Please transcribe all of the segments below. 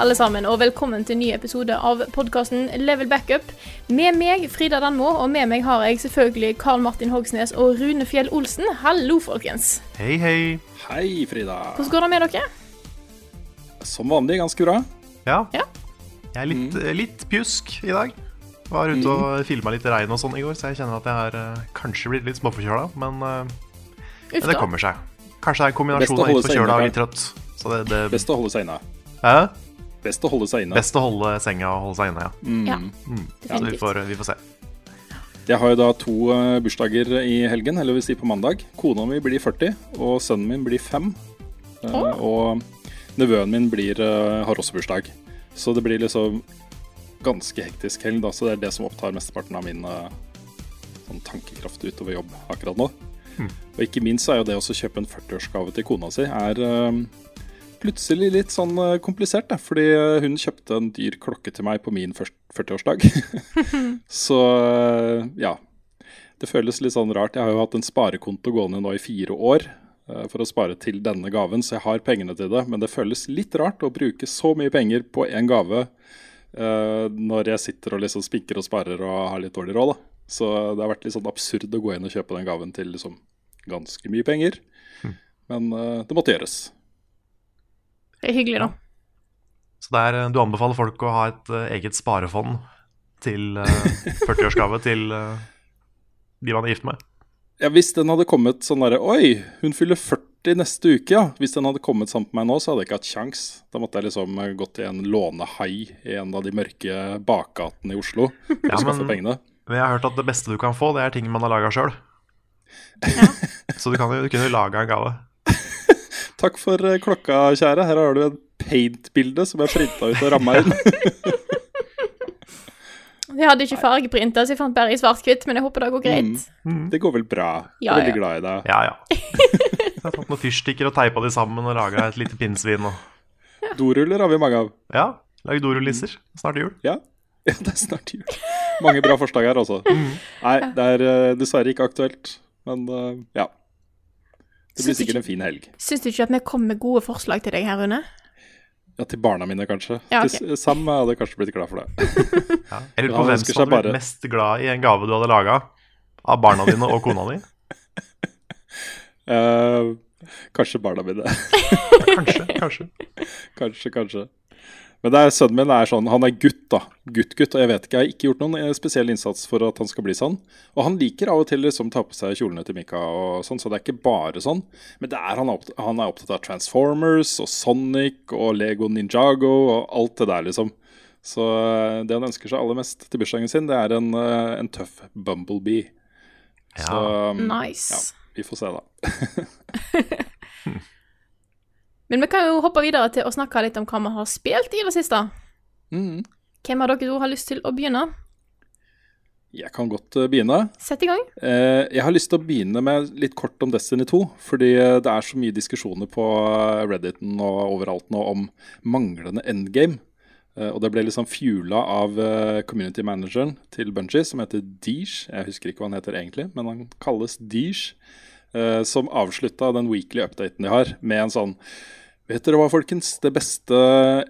Alle sammen, og velkommen til en ny episode av podkasten Level Backup. Med meg, Frida Danmo, og med meg har jeg selvfølgelig Karl Martin Hogsnes og Rune Fjell Olsen. Hallo, folkens. Hei, hei. Hei, Frida. Hvordan går det med dere? Som vanlig ganske bra. Ja. Ja. Jeg er litt, mm. litt pjusk i dag. Var ute og filma litt regn og sånn i går, så jeg kjenner at jeg har eh, kanskje blitt litt småforkjøla, men, eh, men det kommer seg. Kanskje det er en Best kombinasjon av litt forkjøla og litt trøtt. Så det, det Best å holde seg inne. Hæ? Best å holde seg inne. Best å holde senga og holde seg inne, ja. Ja, Så vi får, vi får se. Jeg har jo da to eh, bursdager i helgen, eller vil si på mandag. Kona mi blir 40, og sønnen min blir 5. Oh. Og nevøen min blir, eh, har også bursdag. Så det blir liksom ganske hektisk helg, da. Så det er det som opptar mesteparten av min eh, sånn tankekraft utover jobb akkurat nå. Og ikke minst så er jo det å kjøpe en 40-årsgave til kona si er eh, plutselig litt sånn eh, komplisert, da. Fordi eh, hun kjøpte en dyr klokke til meg på min først- 40-årsdag. så eh, ja. Det føles litt sånn rart. Jeg har jo hatt en sparekonto gående nå i fire år for å spare til denne gaven, så jeg har pengene til det. Men det føles litt rart å bruke så mye penger på én gave når jeg sitter og liksom spinker og sparer og har litt dårlig råd. da. Så det har vært litt sånn absurd å gå inn og kjøpe den gaven til liksom ganske mye penger. Men eh, det måtte gjøres. Det er hyggelig, da. Så det er, eh, du anbefaler folk å ha et uh, eget sparefond til uh, 40-årsgave til uh, de man er gift med. Ja, Hvis den hadde kommet sånn derre Oi, hun fyller 40 neste uke, ja. Hvis den hadde kommet sammen med meg nå, så hadde jeg ikke hatt kjangs. Da måtte jeg liksom eh, gått til en lånehai i en av de mørke bakgatene i Oslo for Ja, å skaffe men- pengene. Men jeg har hørt at det beste du kan få, det er ting man har laga sjøl. Så du, kan du kunne laga en gave. Takk for eh, klokka, kjære. Her har du et paint-bilde som jeg printa ut og ramma inn. Jeg hadde ikke fargeprinta, så jeg fant bare i svart-hvitt, men jeg håper det går greit. Det går vel bra. Jeg Ja, er veldig ja. glad i deg. Ja, ja. Jeg har tatt noen fyrstikker og teipa de sammen og laga et lite pinnsvin. Og... Doruller har vi mange av. Ja, lag dorullisser. Snart jul. Ja. ja, det er snart jul. Mange bra forslag her, altså. Nei, det er eh, dessverre ikke aktuelt. Men eh, ja. Det blir sikkert en fin helg. Syns du ikke at vi kom med gode forslag til deg her, Rune? Ja, Til barna mine, kanskje. Ja, okay. Til Sam hadde kanskje blitt glad for det. Ja. Jeg lurer på hvem som hadde bare... blitt mest glad i en gave du hadde laga av barna dine og kona di. uh, kanskje barna mine. Kanskje, kanskje. kanskje, kanskje. Men det er, sønnen min er sånn, han er gutt, da. Gutt-gutt. Og jeg vet ikke, jeg har ikke gjort noen eh, spesiell innsats for at han skal bli sånn. Og han liker av og til liksom ta på seg kjolene til Mika og sånn, så det er ikke bare sånn. Men det er, han, er opptatt, han er opptatt av Transformers og Sonic og Lego Ninjago og alt det der, liksom. Så eh, det han ønsker seg aller mest til bursdagen sin, det er en, eh, en tøff Bumblebee. Så nice. ja, vi får se, da. Men vi kan jo hoppe videre til å snakke litt om hva vi har spilt i det siste. Mm. Hvem av dere to har lyst til å begynne? Jeg kan godt eh, begynne. Sett i gang. Eh, jeg har lyst til å begynne med litt kort om Destiny 2. Fordi eh, det er så mye diskusjoner på Redditen og overalt nå om manglende endgame. Og det ble liksom fuela av community manageren til Bungie, som heter Deesh. Jeg husker ikke hva han heter egentlig, men han kalles Deesh. Eh, som avslutta den weekly updaten de har, med en sånn Vet dere hva, folkens? Det beste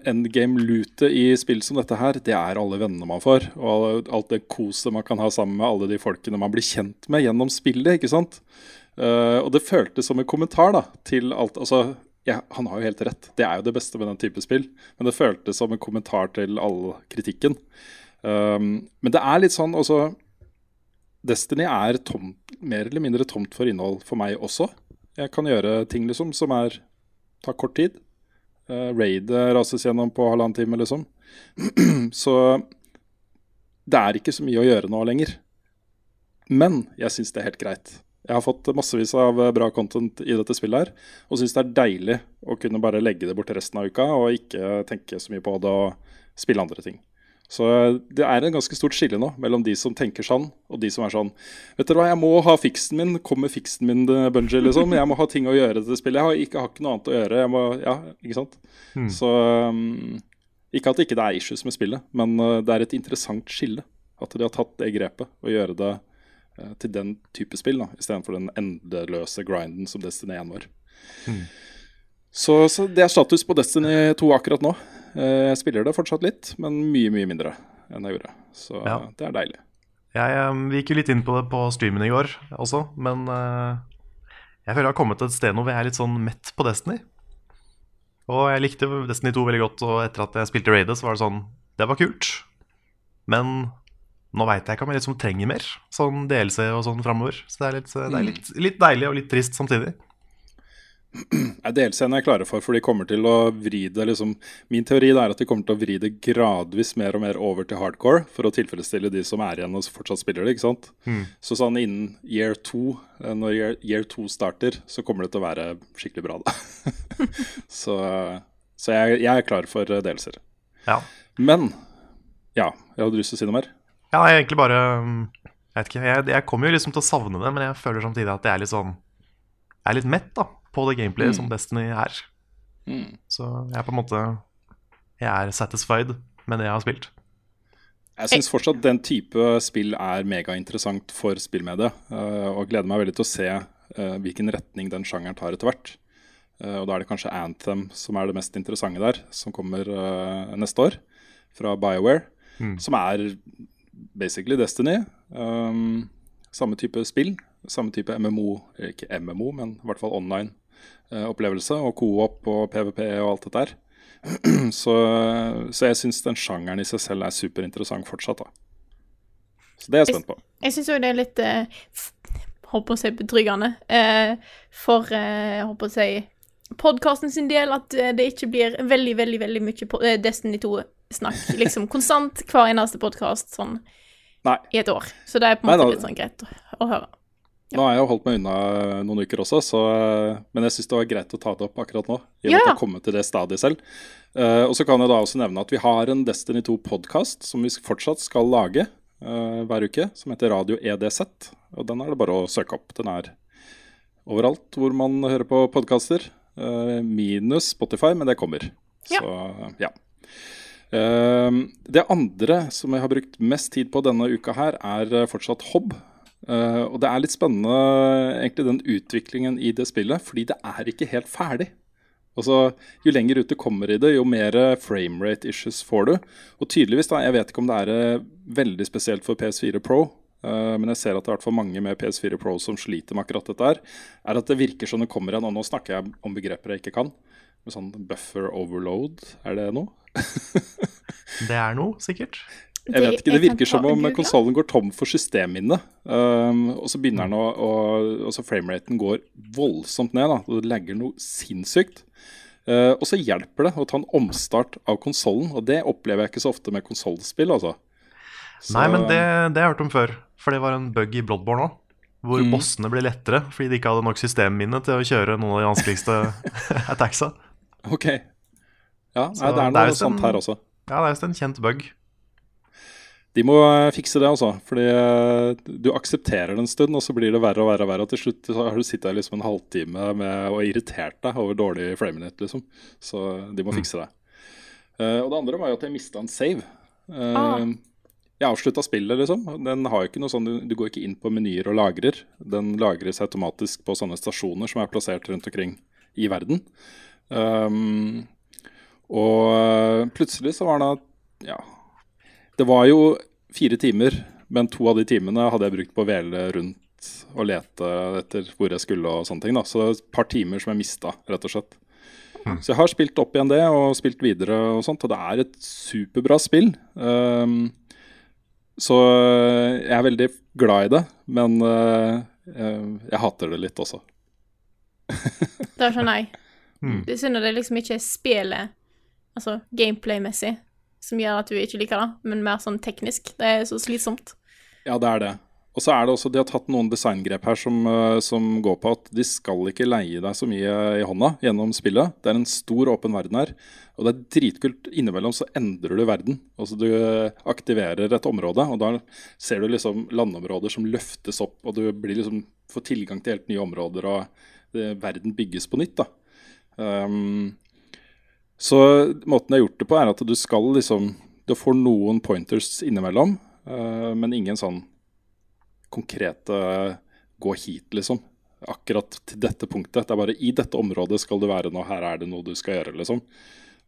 endgame-lootet i spill som dette her, det er alle vennene man får. Og alt det koset man kan ha sammen med alle de folkene man blir kjent med gjennom spillet. ikke sant? Uh, og det føltes som en kommentar da, til alt Altså, ja, han har jo helt rett. Det er jo det beste med den type spill. Men det føltes som en kommentar til all kritikken. Um, men det er litt sånn også Destiny er tomt, mer eller mindre tomt for innhold for meg også. Jeg kan gjøre ting liksom som er tar kort tid. Uh, Raidet rases gjennom på halvannen time, liksom. så det er ikke så mye å gjøre nå lenger. Men jeg syns det er helt greit. Jeg har fått massevis av bra content i dette spillet her, og syns det er deilig å kunne bare legge det bort resten av uka og ikke tenke så mye på det og spille andre ting. Så det er en ganske stort skille nå mellom de som tenker sånn, og de som er sånn Vet dere hva, jeg må ha fiksen min. Kom med fiksen min, Bunji, liksom. Jeg må ha ting å gjøre til spillet. Jeg har ikke, har ikke noe annet å gjøre. Må, ja, ikke sant? Mm. Så um, Ikke at det ikke er issues med spillet, men uh, det er et interessant skille. At de har tatt det grepet og gjøre det til den type spill, da, istedenfor den endeløse grinden som Destiny 1 var. Mm. Så, så det er status på Destiny 2 akkurat nå. Eh, jeg spiller det fortsatt litt, men mye, mye mindre enn jeg gjorde. Så ja. det er deilig. Jeg, um, vi gikk jo litt inn på det på streamen i går også, men uh, jeg føler jeg har kommet til et sted nå hvor jeg er litt sånn mett på Destiny. Og jeg likte Destiny 2 veldig godt, og etter at jeg spilte Raidet, så var det sånn Det var kult, men nå veit jeg ikke om jeg liksom trenger mer sånn DLC og sånn framover. Så det er, litt, det er litt, litt deilig og litt trist samtidig. DLC-en er klare for, for de kommer til å vri det liksom, Min teori er at de kommer til å vri det gradvis mer og mer over til hardcore for å tilfredsstille de som er igjen og fortsatt spiller det. ikke sant? Mm. Så sånn innen year two, eh, når year, year two starter, så kommer det til å være skikkelig bra, da. så, så jeg, jeg, er klar for eh, DLC-er. Ja. Men ja, jeg hadde lyst til å si noe mer. Ja, jeg egentlig bare mm, Jeg vet ikke, jeg, jeg kommer jo liksom til å savne det, men jeg føler samtidig at jeg er litt sånn Jeg er litt mett, da på det gameplayet mm. som Destiny er. Mm. Så jeg er på en måte Jeg er satisfied med det jeg har spilt. Jeg syns fortsatt den type spill er megainteressant for spillmediet. Uh, og gleder meg veldig til å se uh, hvilken retning den sjangeren tar etter hvert. Uh, og da er det kanskje Anthem som er det mest interessante der, som kommer neste år. Fra BioWare. Mm. Som er basically Destiny. Um, samme type spill. Samme type MMO, ikke MMO, men i hvert fall online Eh, opplevelse, og co-op og PVP og alt det der. så, så, jeg syns den sjangeren i seg selv er superinteressant fortsatt. da. Så det er jeg spent på. Jeg, jeg syns òg det er litt eh, håper å si betryggende eh, for eh, håper å si podkasten sin del at eh, det ikke blir veldig, veldig veldig mye eh, Destiny 2-snakk. Liksom konstant hver eneste podkast sånn Nei. i et år. Så det er på en måte Nei, litt sånn greit å, å høre. Ja. Nå har jeg jo holdt meg unna noen uker også, så, men jeg syns det var greit å ta det opp akkurat nå. I og med at jeg kommet til det stadiet selv. Uh, og så kan jeg da også nevne at vi har en Destiny 2-podkast som vi fortsatt skal lage uh, hver uke, som heter Radio EDZ. Og den er det bare å søke opp. Den er overalt hvor man hører på podkaster. Uh, minus Spotify, men det kommer. Ja. Så ja. det andre som jeg har brukt mest tid på denne uka her, er fortsatt Hobb. Uh, og det er litt spennende egentlig den utviklingen i det spillet, fordi det er ikke helt ferdig. Altså, Jo lenger ut du kommer i det, jo mer framerate issues får du. Og tydeligvis, da, jeg vet ikke om det er uh, veldig spesielt for PS4 Pro, uh, men jeg ser at det er mange med PS4 Pro som sliter med akkurat dette her, er at det virker som det kommer igjen, og nå snakker jeg om begreper jeg ikke kan, med sånn buffer overload, er det noe? det er noe, sikkert. Jeg vet ikke, Det virker som om konsollen går tom for systemminne. Um, og så begynner den å, og så Frameraten går voldsomt ned. da, og Det legger noe sinnssykt. Uh, og så hjelper det å ta en omstart av konsollen, og det opplever jeg ikke så ofte med konsollspill. Altså. Nei, men det, det, har jeg hørt om før. For det var en bug i Bloodborne òg. Hvor mm. bossene ble lettere fordi de ikke hadde nok systemminne til å kjøre noen av de vanskeligste attacksa. Ok. Ja, nei, det er noe det er sånt her også. Ja, det er visst en kjent bug. De må eh, fikse det, altså. Fordi eh, du aksepterer det en stund, og så blir det verre og verre. og verre, og Til slutt har du sittet liksom en halvtime med, og irritert deg over dårlig framinute, liksom. Så de må mm. fikse det. Uh, og det andre var jo at jeg mista en save. Uh, ah. Jeg avslutta spillet, liksom. Den har jo ikke noe sånn, du, du, går ikke inn på menyer og lagrer. Den lagres automatisk på sånne stasjoner som er plassert rundt omkring i verden. Um, og plutselig så var det ja, det var jo fire timer, men to av de timene hadde jeg brukt på å vele rundt og lete etter hvor jeg skulle og sånne ting. da. Så det er et par timer som jeg mista, rett og slett. Mm. Så jeg har spilt opp igjen det og spilt videre og sånt, og det er et superbra spill. Um, så jeg er veldig glad i det, men uh, jeg hater det litt også. det skjønner jeg. Mm. Det er synd at det liksom ikke er spillet, altså gameplay-messig, som gjør at du ikke liker det, men mer sånn teknisk. Det er så slitsomt. Ja, det er det. Og så er det også, De har tatt noen designgrep her som, eh, som går på at de skal ikke leie deg så mye i hånda gjennom spillet. Det er en stor, åpen verden her. Og det er dritkult. Innimellom så endrer du verden. Altså Du eh, aktiverer et område, og da ser du liksom landområder som løftes opp, og du liksom får tilgang til helt nye områder, og det, verden bygges på nytt. da. Um, så måten jeg har gjort det på, er at du skal liksom Du får noen pointers innimellom, uh, men ingen sånn konkrete gå hit, liksom. Akkurat til dette punktet. Det er bare i dette området skal du være nå, her er det noe du skal gjøre, liksom.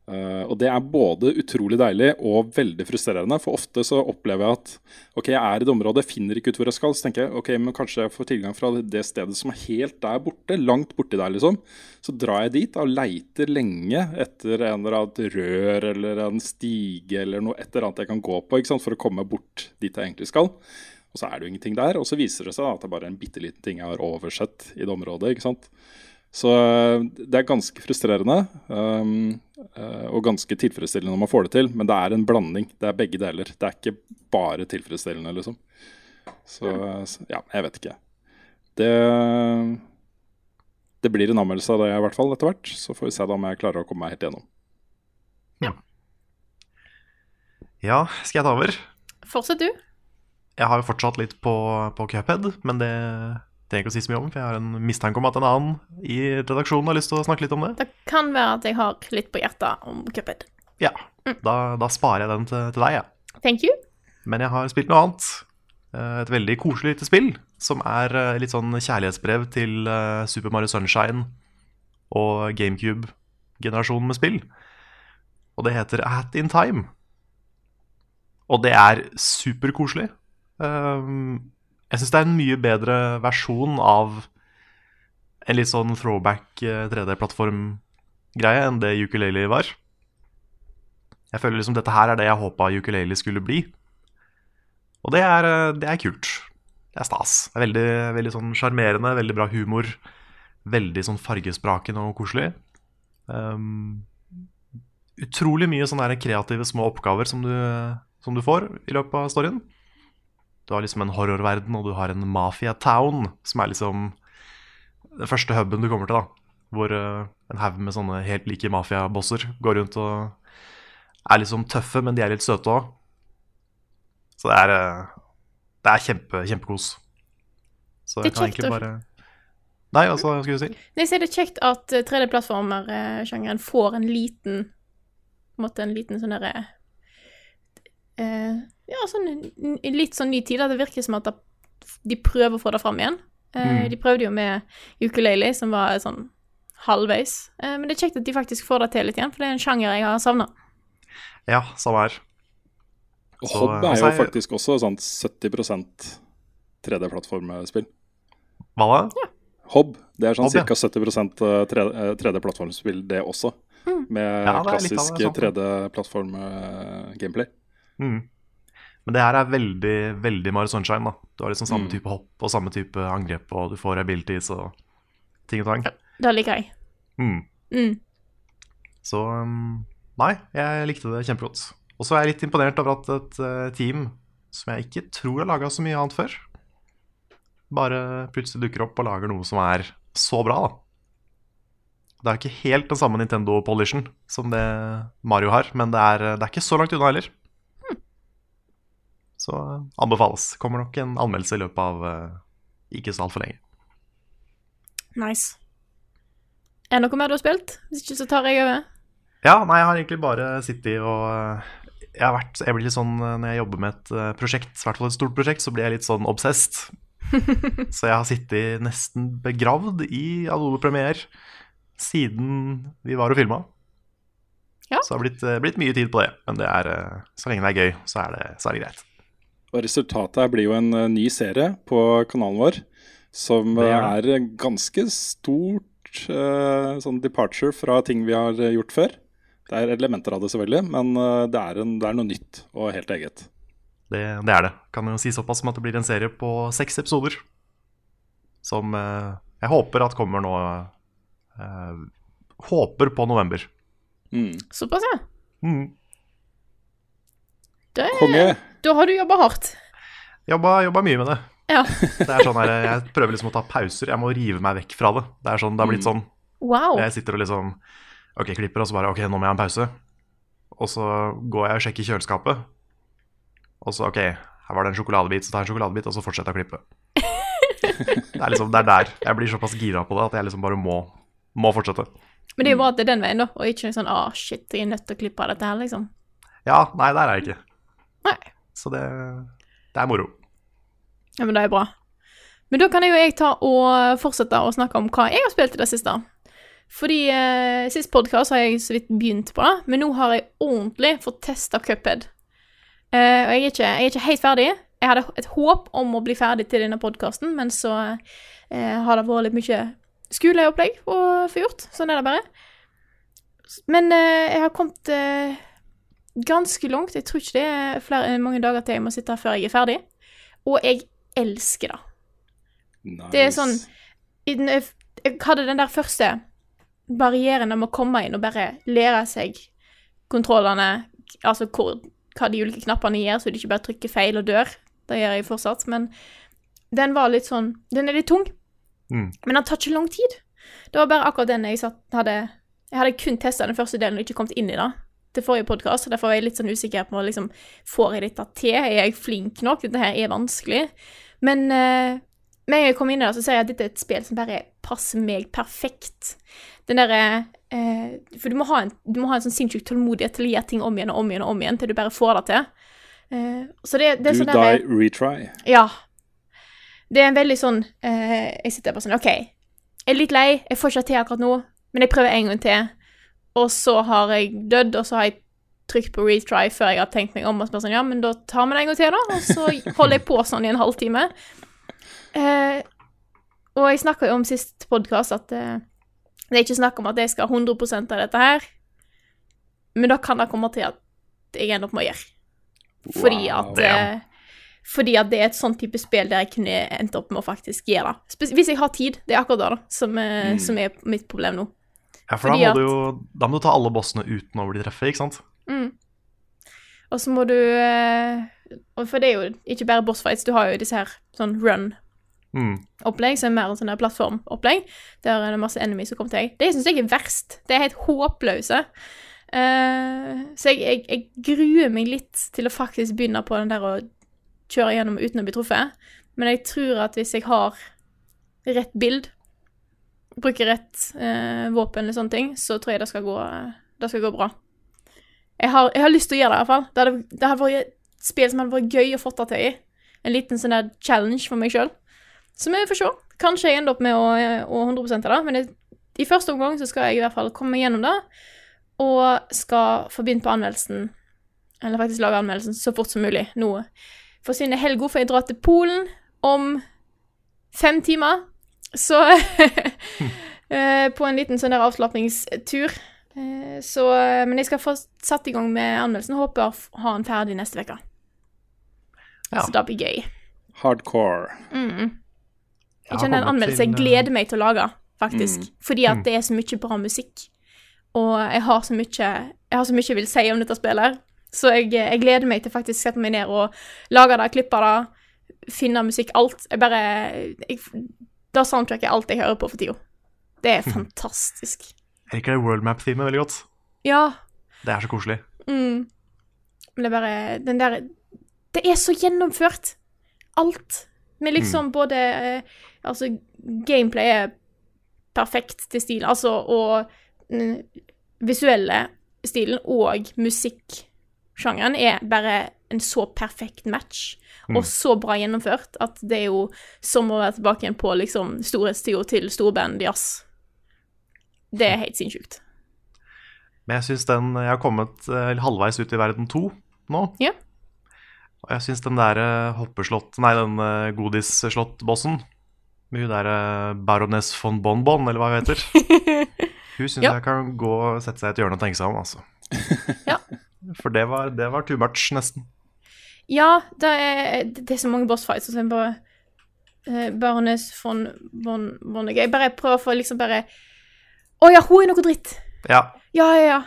Eh, og det er både utrolig deilig og veldig frustrerende. For ofte så opplever jeg at ok, jeg er i det området, finner ikke ut hvor jeg skal. Så tenker jeg ok, men kanskje jeg får tilgang fra det stedet som er helt der borte, langt borti der, liksom. Så drar jeg dit og leiter lenge etter en eller annet rør eller en stige eller noe et eller annet jeg kan gå på ikke sant, for å komme bort dit jeg egentlig skal. Og så er det jo ingenting der. Og så viser det seg da, at det er bare en bitte liten ting jeg har oversett i det området. ikke sant? Så eh, det er ganske frustrerende um, og ganske tilfredsstillende når man får det til. Men det er en blanding. Det er begge deler. Det er ikke bare tilfredsstillende, liksom. Så, så ja, jeg vet ikke. Det, det blir en anmeldelse av det i hvert fall etter hvert. Så får vi se da om jeg klarer å komme meg helt gjennom. Ja, skal jeg ta over? Fortsett du. Jeg har jo fortsatt litt på, på Cuphead, men det trenger ikke å si så mye om, for jeg har en mistanke om at en annen i redaksjonen har lyst til å snakke litt om det. Det kan være at jeg har litt på hjertet om Cuphead. Ja, da, da sparer jeg den til, til deg, jeg. Thank you. Men jeg har spilt noe annet. Eh, Et veldig koselig lite spill, som er eh, litt sånn kjærlighetsbrev til eh, Super Mario Sunshine og GameCube-generasjonen med spill. Og det heter Hat in Time. Og det er superkoselig. Um, jeg syns det er en mye bedre versjon av en litt sånn throwback 3D-plattform-greie enn det ukulele var. Jeg føler liksom dette her er det jeg håpa ukulele skulle bli. Og det er, eh, det er kult. Det er stas. Det er veldig, veldig sånn sjarmerende, veldig bra humor. Veldig sånn fargesprakende og koselig. Um, utrolig mye sånne kreative små oppgaver som du, som du får i løpet av storyen. Du har liksom en horrorverden, og du har en mafia town, som er liksom den første huben du kommer til, da. Hvor eh, en haug med sånne helt like mafiabosser går rundt og er liksom tøffe, men de er litt søte òg. Så det er, eh, det er kjempe, kjempekos. Så jeg kan egentlig bare Nei, altså, hva skulle du si? Nei, så er det kjekt at eh, 3D-plattformer-sjangeren får en liten på en måte en liten sånn derre eh, Ja, sånn litt sånn ny tid. Da. det virker som at de prøver å få det fram igjen. Eh, Mm. De prøvde jo med ukulele, som var sånn halvveis. Eh, men det er kjekt at de faktisk får det til litt igjen, for det er en sjanger jeg har savna. Ja, samme her. Og Hobb er altså, jo jeg- faktisk også sånn 70 3D-plattformspill. Hva da? Hobb, det er sånn Hobb, ca. 70 3D 3D-plattformspill, det også. Med Ja, det, klassisk 3D-plattform-gameplay. Mm. Men det her er veldig, veldig Mario Sunshine. da Du har liksom samme Mm. type hopp og samme type angrep, og du får abilities og ting og tang. Det liker jeg. Mm. Mm. Så um, nei, jeg likte det kjempegodt. Og så er jeg litt imponert over at et eh, team som jeg ikke tror har laga så mye annet før, bare plutselig dukker opp og lager noe som er så bra, da. Det er ikke helt den samme Nintendo polishen som det Mario har, men det er, det er ikke så langt unna heller. Så eh, anbefales. Kommer nok en anmeldelse i løpet av uh, ikke så altfor lenge. Nice. Er det noe mer du har spilt? Hvis ikke så tar jeg over. Ja, nei, jeg har egentlig bare sittet og eh, jeg, har vært, jeg blir litt sånn Når jeg jobber med et prosjekt, i hvert fall et stort prosjekt, så blir jeg litt sånn obsessed. så jeg har sittet nesten begravd i Adobe Premiere siden vi var og filma. Ja. Så det har blitt, blitt mye tid på det. Men det er, så lenge det er gøy, så er det, så er det greit. Og resultatet her blir jo en eh, ny serie på kanalen vår, som Det eh, er er ganske stort uh, sånn departure fra ting vi har gjort før. Det er elementer av det, selvfølgelig, men det er, en, det er noe nytt og helt eget. Det, det er det. Kan jo si såpass som at det blir en serie på seks episoder. Som uh, jeg håper at kommer nå uh, håper på november. Mm. Såpass, ja. Mm. Det, Konge. Da har du jobba hardt. Jobba, mye med det. Ja. Det er sånn her, Jeg prøver liksom å ta pauser. Jeg må rive meg vekk fra det. Det er sånn, det har blitt sånn Wow. Jeg sitter og liksom Ok, klipper, og så bare Ok, nå må jeg ha en pause. Og så går jeg og sjekker kjøleskapet. Og så OK, her var det en sjokoladebit, så tar jeg en sjokoladebit, og så fortsetter jeg å klippe. Det er liksom, det er der. Jeg blir såpass gira på det at jeg liksom bare må, må fortsette. Men det er jo bra at det er den veien, da, og ikke sånn ah, shit, jeg er nødt til å klippe av dette her, liksom. Ja, nei, der er jeg ikke. Nei. Så det, det er moro. Ja, men det er bra. Men da kan jo jeg ta og fortsette å snakke om hva jeg har spilt i det siste. Fordi eh, sist podkast har jeg så vidt begynt på det, men nå har jeg ordentlig fått testa Cuphead. Eh, og jeg er, ikke, jeg er ikke helt ferdig. Jeg hadde et håp om å bli ferdig til denne podkasten, men så eh, har det vært litt mye skoleopplegg å få gjort. Sånn er det bare. Men eh, jeg har kommet eh, ganske langt. Jeg tror ikke det er flere, mange dager til jeg må sitte her før jeg er ferdig. Og jeg elsker det. Nice. Det er sånn den, Jeg hadde den der første barrieren om å komme inn og bare lære seg kontrollene, altså hvor, hva de ulike knappene gjør, så du ikke bare trykker feil og dør. Det gjør jeg fortsatt, men den var litt sånn Den er litt tung, Mm. men den tar ikke lang tid. Det var bare akkurat den jeg satt, hadde Jeg hadde kun testa den første delen og ikke kommet inn i det til forrige podkast, derfor var jeg litt sånn usikker på liksom, Får jeg dette til? Er jeg flink nok? Dette her er vanskelig. Men uh, med en jeg kom inn i det, så ser jeg at dette er et spill som bare passer meg perfekt. Den derre uh, For du må ha en, du må ha en sånn sinnssyk tålmodighet til å gjøre ting om igjen og om igjen og om igjen til du bare får det til. Uh, så det, det er Do sånn derre die, retry. ja. Det er en veldig sånn Jeg sitter bare sånn OK, jeg er litt lei, jeg får ikke det til akkurat nå, men jeg prøver en gang til. Og så har jeg dødd, og så har jeg trykt på retry før jeg har tenkt meg om. Og så sånn, ja, men da tar vi det en gang til, da. Og så holder jeg på sånn i en halvtime. Eh, og jeg snakka jo om sist podkast at eh, det er ikke snakk om at jeg skal ha 100% av dette her, men da kan det komme til at jeg ender opp med å gjøre. Fordi Wow. at eh, fordi at det er et sånn type spill der jeg kunne endt opp med å faktisk gjøre det. Hvis jeg har tid. Det er akkurat det da, som, eh, som er mitt problem nå. Ja, for da da at- må, du jo, da må du ta alle bossene uten å bli treffet, ikke sant? Mm. Og så må du eh, For det er jo ikke bare boss fights, du har jo disse her sånn run-opplegg, Mm. som er mer en sånn plattformopplegg. Der er det masse enemies som kommer til deg. Det syns jeg er verst. Det er helt håpløse. Uh, så jeg, jeg, jeg gruer meg litt til å faktisk begynne på den der å kjøre gjennom uten å bli truffet. Men jeg tror at hvis jeg har rett bild, bruker rett eh, våpen eller sånne ting, så tror jeg det skal gå, det skal gå bra. Jeg har, jeg har lyst til å gjøre det, i hvert fall. Det hadde, det hadde vært et spill som hadde vært gøy å få det til i. En liten sånn der challenge for meg sjøl. Så vi får se. Kanskje jeg ender opp med å, å 100 av det, men jeg, i første omgang så skal jeg i hvert fall komme meg gjennom det, og skal få begynt på anmeldelsen, eller faktisk lage anmeldelsen, så fort som mulig nå. Forsvinner helga, for jeg drar til Polen om fem timer. Så eh, På en liten sånn der avslapningstur. Eh, Så Men jeg skal få satt i gang med anmeldelsen. Håper å ha den ferdig neste uke. Ja. Så det blir gøy. Hardcore. Jeg kjenner en anmeldelse jeg gleder meg til å lage, faktisk. Fordi at det er så mye bra musikk. Og jeg har så mye Jeg har så mye jeg vil si om dette spillet. Så jeg, jeg gleder meg til faktisk å sette meg ned og lage det, klippe det, finne musikk, alt. Jeg bare jeg, Da soundtracker jeg alt jeg hører på for tida. Det er fantastisk. Jeg liker det World Map-teamet veldig godt. Ja. Det er så koselig. Mm. Men det er bare Den der Det er så gjennomført. Alt. Med liksom både eh, Altså, gameplay er perfekt til stil, altså, og den visuelle stilen og musikksjangeren er bare en så perfekt match. Og så bra gjennomført at det er jo som å være tilbake igjen på liksom storhetstida til storband jazz. Det er helt sinnssykt. Men jeg syns den Jeg har kommet eh, halvveis ut i verden to nå. Ja. Og jeg syns den der eh, hoppeslott Nei, den godisslottbossen godisslott-bossen med hun der eh, baroness von Bonbon, eller hva hun heter Hun syns Ja. jeg kan gå og sette seg i et hjørne og tenke seg om, altså. Ja. For det var, det var too much, nesten. Ja, det er, det er så mange bossfights, og så er bare uh, Baroness von von von Jeg bare prøver å få liksom bare Å ja, hun er noe dritt. Ja, Ja, ja, ja.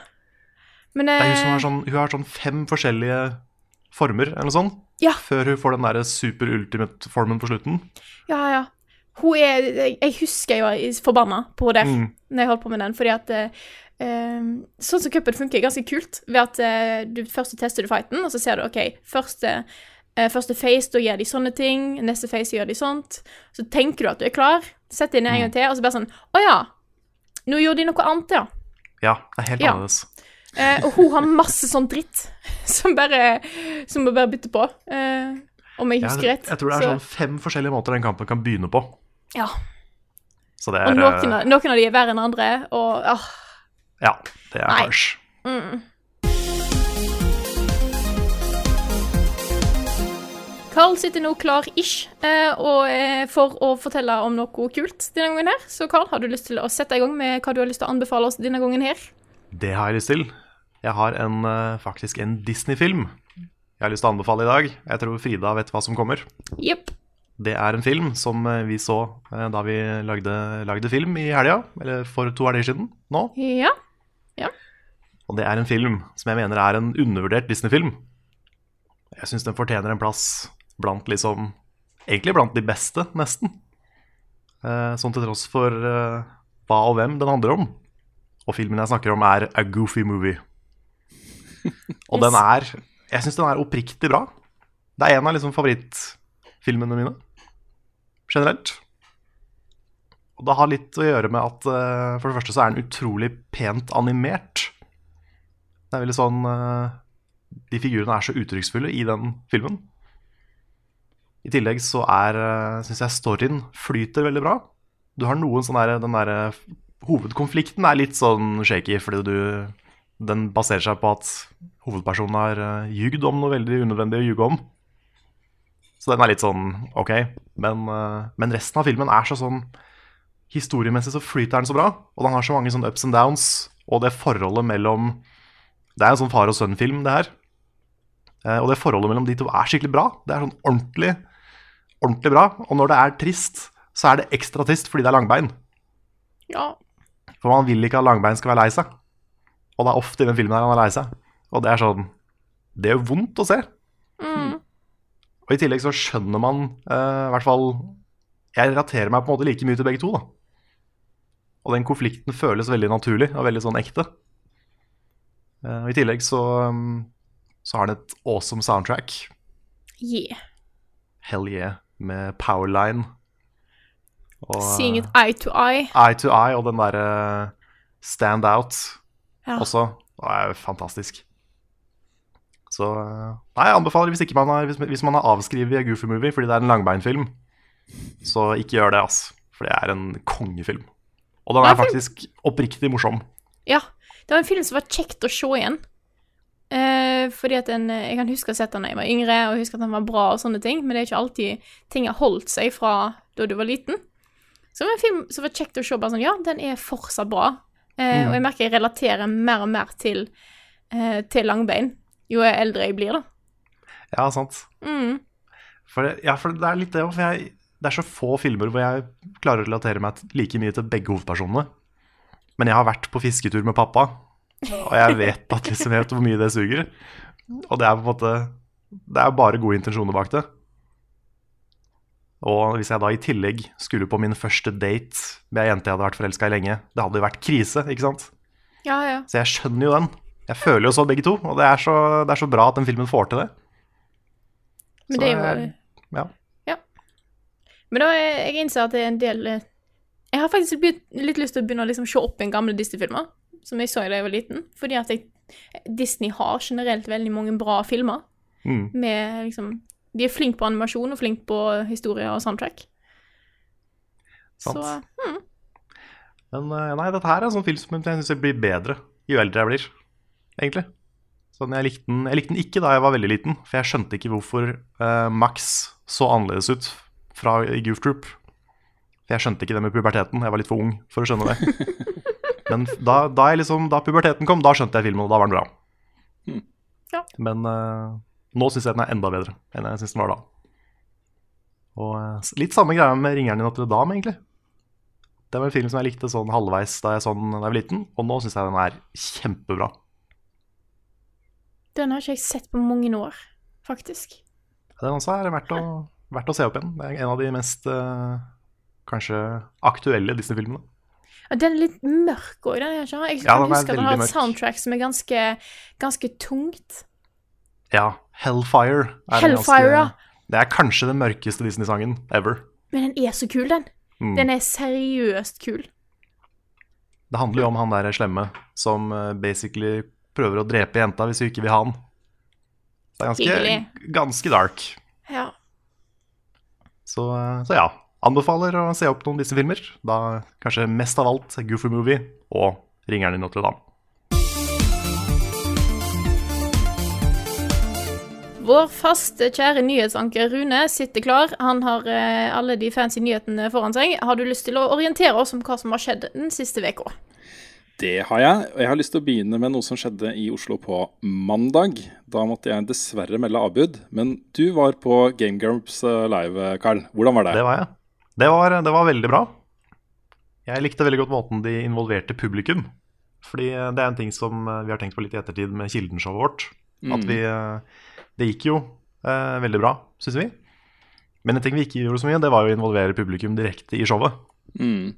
Men det er hun som eh, har sånn, hun har sånn fem forskjellige former, eller noe sånt, Ja. før hun får den der super ultimate formen på slutten. Ja, ja. Hun er Jeg, jeg husker jeg var forbanna på der Mm. når jeg holdt på med den, fordi at eh, Sånn som cupen funker, er ganske kult, ved at uh, du først tester du fighten, og så ser du OK, første, uh, første face, da gjør de sånne ting, neste face gjør de sånt. Så tenker du at du er klar, setter ned en gang til, og så bare sånn Å ja, nå gjorde de noe annet, ja. Ja, det er helt Ja. annerledes. Uh, og hun har masse sånn dritt som bare Som må bare bytte på. Om jeg husker rett. rett. jeg tror det er Så- sånn fem forskjellige måter den kampen kan begynne på. Ja. Så det er Og noen, eh, av- noen av de er verre enn andre, og åh. Ja, det er Nei. Mm. Carl sitter nå klar-ish eh, og, eh, for å fortelle om noe kult denne gangen her. Så Carl, har du lyst til å sette i gang med hva du har lyst til å anbefale oss denne gangen her? Det har jeg lyst til. Jeg har en, eh, faktisk en Disney-film jeg har lyst til å anbefale i dag. Jeg tror Frida vet hva som kommer. Jepp. Det er en film som eh, vi så eh, da vi lagde, lagde film i helga, eller for to helger siden nå. Ja. Og det er en film som jeg mener er en undervurdert Disney-film. Jeg syns den fortjener en plass blant liksom Egentlig blant de beste, nesten. Sånn til tross for hva og hvem den handler om. Og filmen jeg snakker om, er A Goofy Movie. Og den er Jeg syns den er oppriktig bra. Det er en av liksom favorittfilmene mine generelt. Og det har litt å gjøre med at uh, for det første så er den utrolig pent animert. Det er veldig sånn uh, De figurene er så uttrykksfulle i den filmen. I tillegg så er uh, syns jeg storyen flyter veldig bra. Du har noen sånn der, Den derre Hovedkonflikten er litt sånn shaky, fordi du Den baserer seg på at hovedpersonen har uh, ljugd om noe veldig unødvendig å ljuge om. Så den er litt sånn OK. Men, eh, men resten av filmen er så sånn Historiemessig så flyter den så bra, og den har så mange sånne ups and downs. Og det forholdet mellom Det er en sånn far og sønn-film, det her. Eh, og det forholdet mellom de to er skikkelig bra. Det er sånn ordentlig, ordentlig bra. Og når det er trist, så er det ekstra trist fordi det er langbein. Ja. For man vil ikke at langbein skal være lei seg. Og det er ofte i den filmen her han er lei seg. Og det er sånn Det gjør vondt å se. Og i tillegg så skjønner man uh, i hvert fall Jeg relaterer meg på en måte like mye til begge to, da. Og den konflikten føles veldig naturlig og veldig sånn ekte. Uh, og I tillegg så, um, så har den et awesome soundtrack. Yeah. Hell yeah, med Powerline. Og, Seeing it eye to eye. Eye to eye og den derre Stand Out Ja. også. Det er jo fantastisk. Så eh, Nei, jeg anbefaler hvis, ikke man har, hvis, hvis man har avskrevet Goofy Movie fordi det er en langbeinfilm, så ikke gjør det, ass. For det er en kongefilm. Og den er faktisk oppriktig morsom. Ja. Det var en film som var kjekt å se igjen. Eh, fordi at den, Jeg kan huske å ha sett den da jeg var yngre, og huske at den var bra, og sånne ting, men det er ikke alltid ting har holdt seg fra da du var liten. Så det var en film som var kjekt å se. bare sånn, Ja, den er fortsatt bra. Eh, Og jeg merker jeg relaterer mer og mer til, eh, til langbein jo eldre jeg blir, da. Ja, sant. Mm. For, det- ja, for det er litt det òg. For jeg, det er så få filmer hvor jeg klarer å relatere meg like mye til begge hovedpersonene. Men jeg har vært på fisketur med pappa, og jeg vet at liksom jeg vet hvor mye det suger. Og det er på en måte Det er bare gode intensjoner bak det. Og hvis jeg da i tillegg skulle på min første date med ei jente jeg hadde vært forelska i lenge, det hadde jo vært krise, ikke sant? Ja, ja. Så jeg skjønner jo den. Jeg føler jo så begge to, og det er så, det er så bra at den filmen får til det. Men det er jo ja. Ja. Men da er, jeg innser at det er en del eh, Jeg har faktisk litt lyst til å begynne å liksom se opp igjen gamle Disney-filmer, som jeg så da jeg var liten. Fordi at jeg, Disney har generelt veldig mange bra filmer. Mm. Med liksom De er flinke på animasjon og flinke på historie og soundtrack. Sant. Så mm, Men eh, nei, dette her er en sånn film som jeg syns blir bedre jo eldre jeg blir, egentlig. Sånn, jeg, likte den, jeg likte den ikke da jeg var veldig liten, for jeg skjønte ikke hvorfor uh, Max så annerledes ut fra i Goof Troop. For jeg skjønte ikke det med puberteten. Jeg var litt for ung for å skjønne det. Men da, da, jeg liksom, da puberteten kom, da skjønte jeg filmen, og da var den bra. Ja. Men uh, nå syns jeg den er enda bedre enn jeg syns den var da. Og uh, litt samme greia med 'Ringeren i Notre Dame', egentlig. Det var en film som jeg likte sånn halvveis da jeg så den da jeg var liten, og nå syns jeg den er kjempebra. Den har ikke jeg sett på mange år, faktisk. Den også er verdt å, verdt å se opp igjen. Det er en av de mest uh, kanskje aktuelle Disney-filmene. Den er litt mørk òg, den. Jeg, ikke? Jeg Ja, den husker huske at den har et soundtrack som er ganske, ganske tungt. Ja, Hellfire. Er Hellfire, ja. Det er kanskje den mørkeste Disney-sangen ever. Men den er så kul, den. Mm. Den er seriøst kul. Det handler jo om han der slemme som eh, basically prøver å drepe jenta hvis hun ikke vil ha han. Det er ganske, ganske dark. Ja. Så, så ja. Anbefaler å se opp noen disse filmer. Da kanskje mest av alt Goofy Movie og Ringeren i Notre-Dame. Vår faste, kjære nyhetsanker Rune sitter klar. Han har eh, alle de fancy nyhetene foran seg. Har du lyst til å orientere oss om hva som har skjedd den siste uka? Det har jeg, og jeg har lyst til å begynne med noe som skjedde i Oslo på mandag. Da måtte jeg dessverre melde avbud, men du var på Game Grumps eh, live, Carl. Hvordan var det? Det var jeg. Det var, det var veldig bra. Jeg likte veldig godt måten de involverte publikum. Fordi eh, det er en ting som eh, vi har tenkt på litt i ettertid med Kildenshowet vårt. At vi eh, Det gikk jo eh, veldig bra, syns vi. Men en ting vi ikke gjorde så mye, det var jo å involvere publikum direkte i showet. Mm.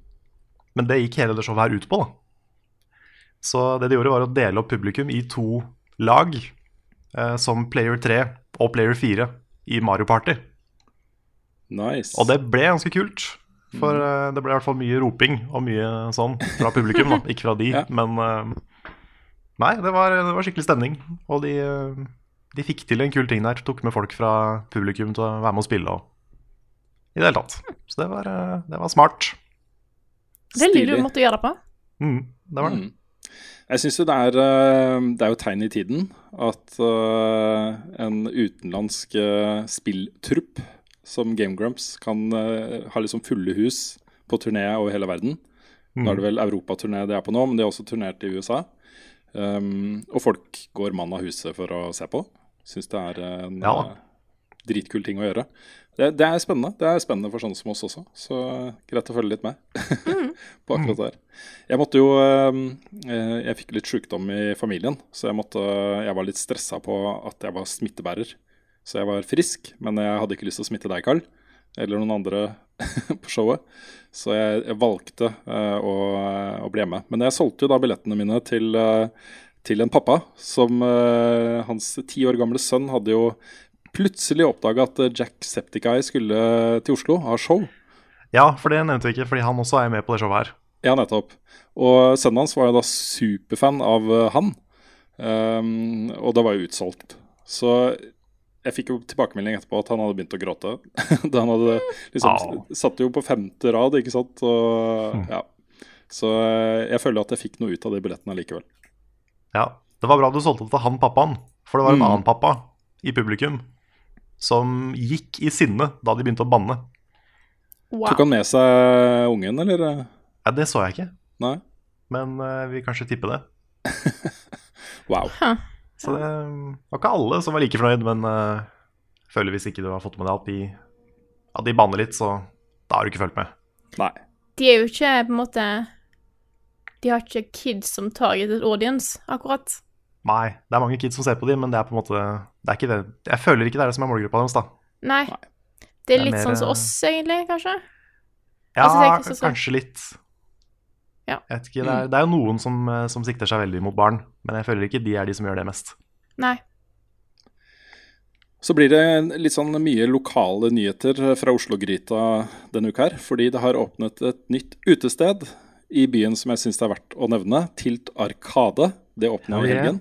Men det gikk hele det showet her ut på, da. Så det de gjorde, var å dele opp publikum i to lag, eh, som Player 3 og Player 4 i Mario Party. Nice. Og det ble ganske kult. For eh, det ble i hvert fall mye roping og mye sånn fra publikum, da. Ikke fra de, Ja. men eh, Nei, det var, det var skikkelig stemning. Og de, eh, de fikk til en kul ting der. Tok med folk fra publikum til å være med og spille og I det hele tatt. Så det var, eh, det var smart. Veldig Stilig. du måtte gjøre det på. Mm, det var det. Mm. Jeg syns jo det er eh, Det er jo tegn i tiden at eh, en utenlandsk eh, spilltrupp som Game Grumps kan ha liksom fulle hus på turné over hele verden. Nå er det vel europaturné det er på nå, men de har også turnert i USA. Um, og folk går mann av huset for å se på. Syns det er en Ja. Dritkul ting å gjøre. Det, det er spennende. Det er spennende for sånne som oss også, så greit å følge litt med på akkurat det her. Jeg måtte jo eh, eh, Jeg fikk litt sykdom i familien, så jeg, måtte, jeg var litt stressa på at jeg var smittebærer. Så jeg var frisk, men jeg hadde ikke lyst til å smitte deg, Carl, eller noen andre på showet. Så jeg, jeg valgte eh, å, å bli hjemme. Men jeg solgte jo da billettene mine til, eh, til en pappa som uh, Hans ti år gamle sønn hadde jo plutselig oppdaga at eh, Jack Septiceye skulle til Oslo, ha show. Ja, for det nevnte vi ikke, fordi han også er med på det showet her. Ja, nettopp. Og sønnen hans var jo da superfan av eh, han. Um, og det var jo utsolgt. Så jeg fikk jo tilbakemelding etterpå at han hadde begynt å gråte. da han hadde liksom oh. Satt jo på femte rad, ikke sant. Og, ja. Så eh, jeg føler at jeg fikk noe ut av de billettene likevel. Ja, Det var bra du solgte det til han pappaen, for det var en Mm. annen pappa i publikum som gikk i sinne da de begynte å banne. Wow. Tok han med seg ungen, eller? Ja, Det så jeg ikke, Nei? men uh, vi kanskje tipper det. Wow. Så det var ikke alle som var like fornøyd, men uh, føler hvis ikke du har fått med deg at de, at de banner litt, så da har du ikke fulgt med. Nei. De er jo ikke på en måte De har ikke kids som targeted audience, akkurat. Nei, det er mange kids som ser på dem, men det er på en måte det er ikke det. Jeg føler ikke det er det som er målgruppa deres, da. Nei. Nei. Det er Det er litt mer, sånn som eh, oss, egentlig, kanskje. Ja, Altså, det er ikke så- kanskje litt. Ja. Jeg vet ikke, det, er, det er jo noen som, eh, som sikter seg veldig mot barn, men jeg føler ikke de er de som gjør det mest. Nei. Så blir det litt sånn mye lokale nyheter fra Oslo-gryta denne uka her. Fordi det har åpnet et nytt utested i byen som jeg syns det er verdt å nevne. Tilt Arkade. Det åpner Ja, i helgen.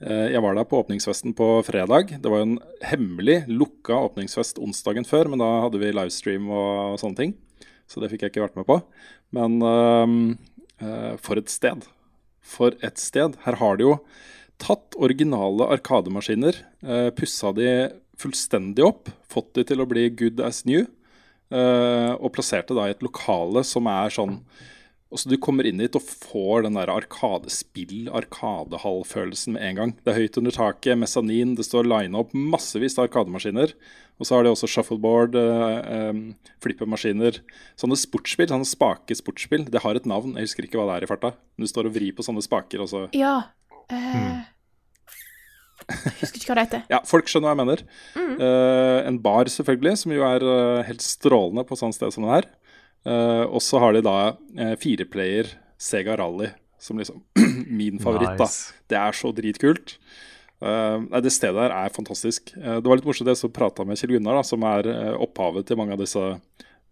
Eh, Jeg var der på åpningsfesten på fredag. Det var jo en hemmelig lukka åpningsfest onsdagen før, men da hadde vi livestream og sånne ting. Så det fikk jeg ikke vært med på. Men uh, for et sted. For et sted. Her har de jo tatt originale arkademaskiner, uh, pussa de fullstendig opp, fått de til å bli good as new, uh, og plasserte da i et lokale som er sånn Og så Du kommer inn dit og får den der arkadespill, arkadehall-følelsen med en gang. Det er høyt under taket, mesanin, det står line opp massevis av arkademaskiner. Og så har de også shuffleboard, eh, eh, flippemaskiner. Sånne sportsspill, sånne spake sportsspill. Det har et navn, jeg husker ikke hva det er i farta. Men du står og vrir på sånne spaker, og så Ja. eh, Jeg husker ikke hva det heter. Ja, folk skjønner hva jeg mener. Eh, en bar, selvfølgelig, som jo er eh, helt strålende på sånt sted som det her. Eh, og så har de da uh, fireplayer Sega Rally, som liksom min favoritt. Nice. da. Det er så dritkult. Uh, nei, det stedet her er fantastisk. Uh, det var litt morsomt det som prata med Kjell Gunnar, da, som er uh, opphavet til mange av disse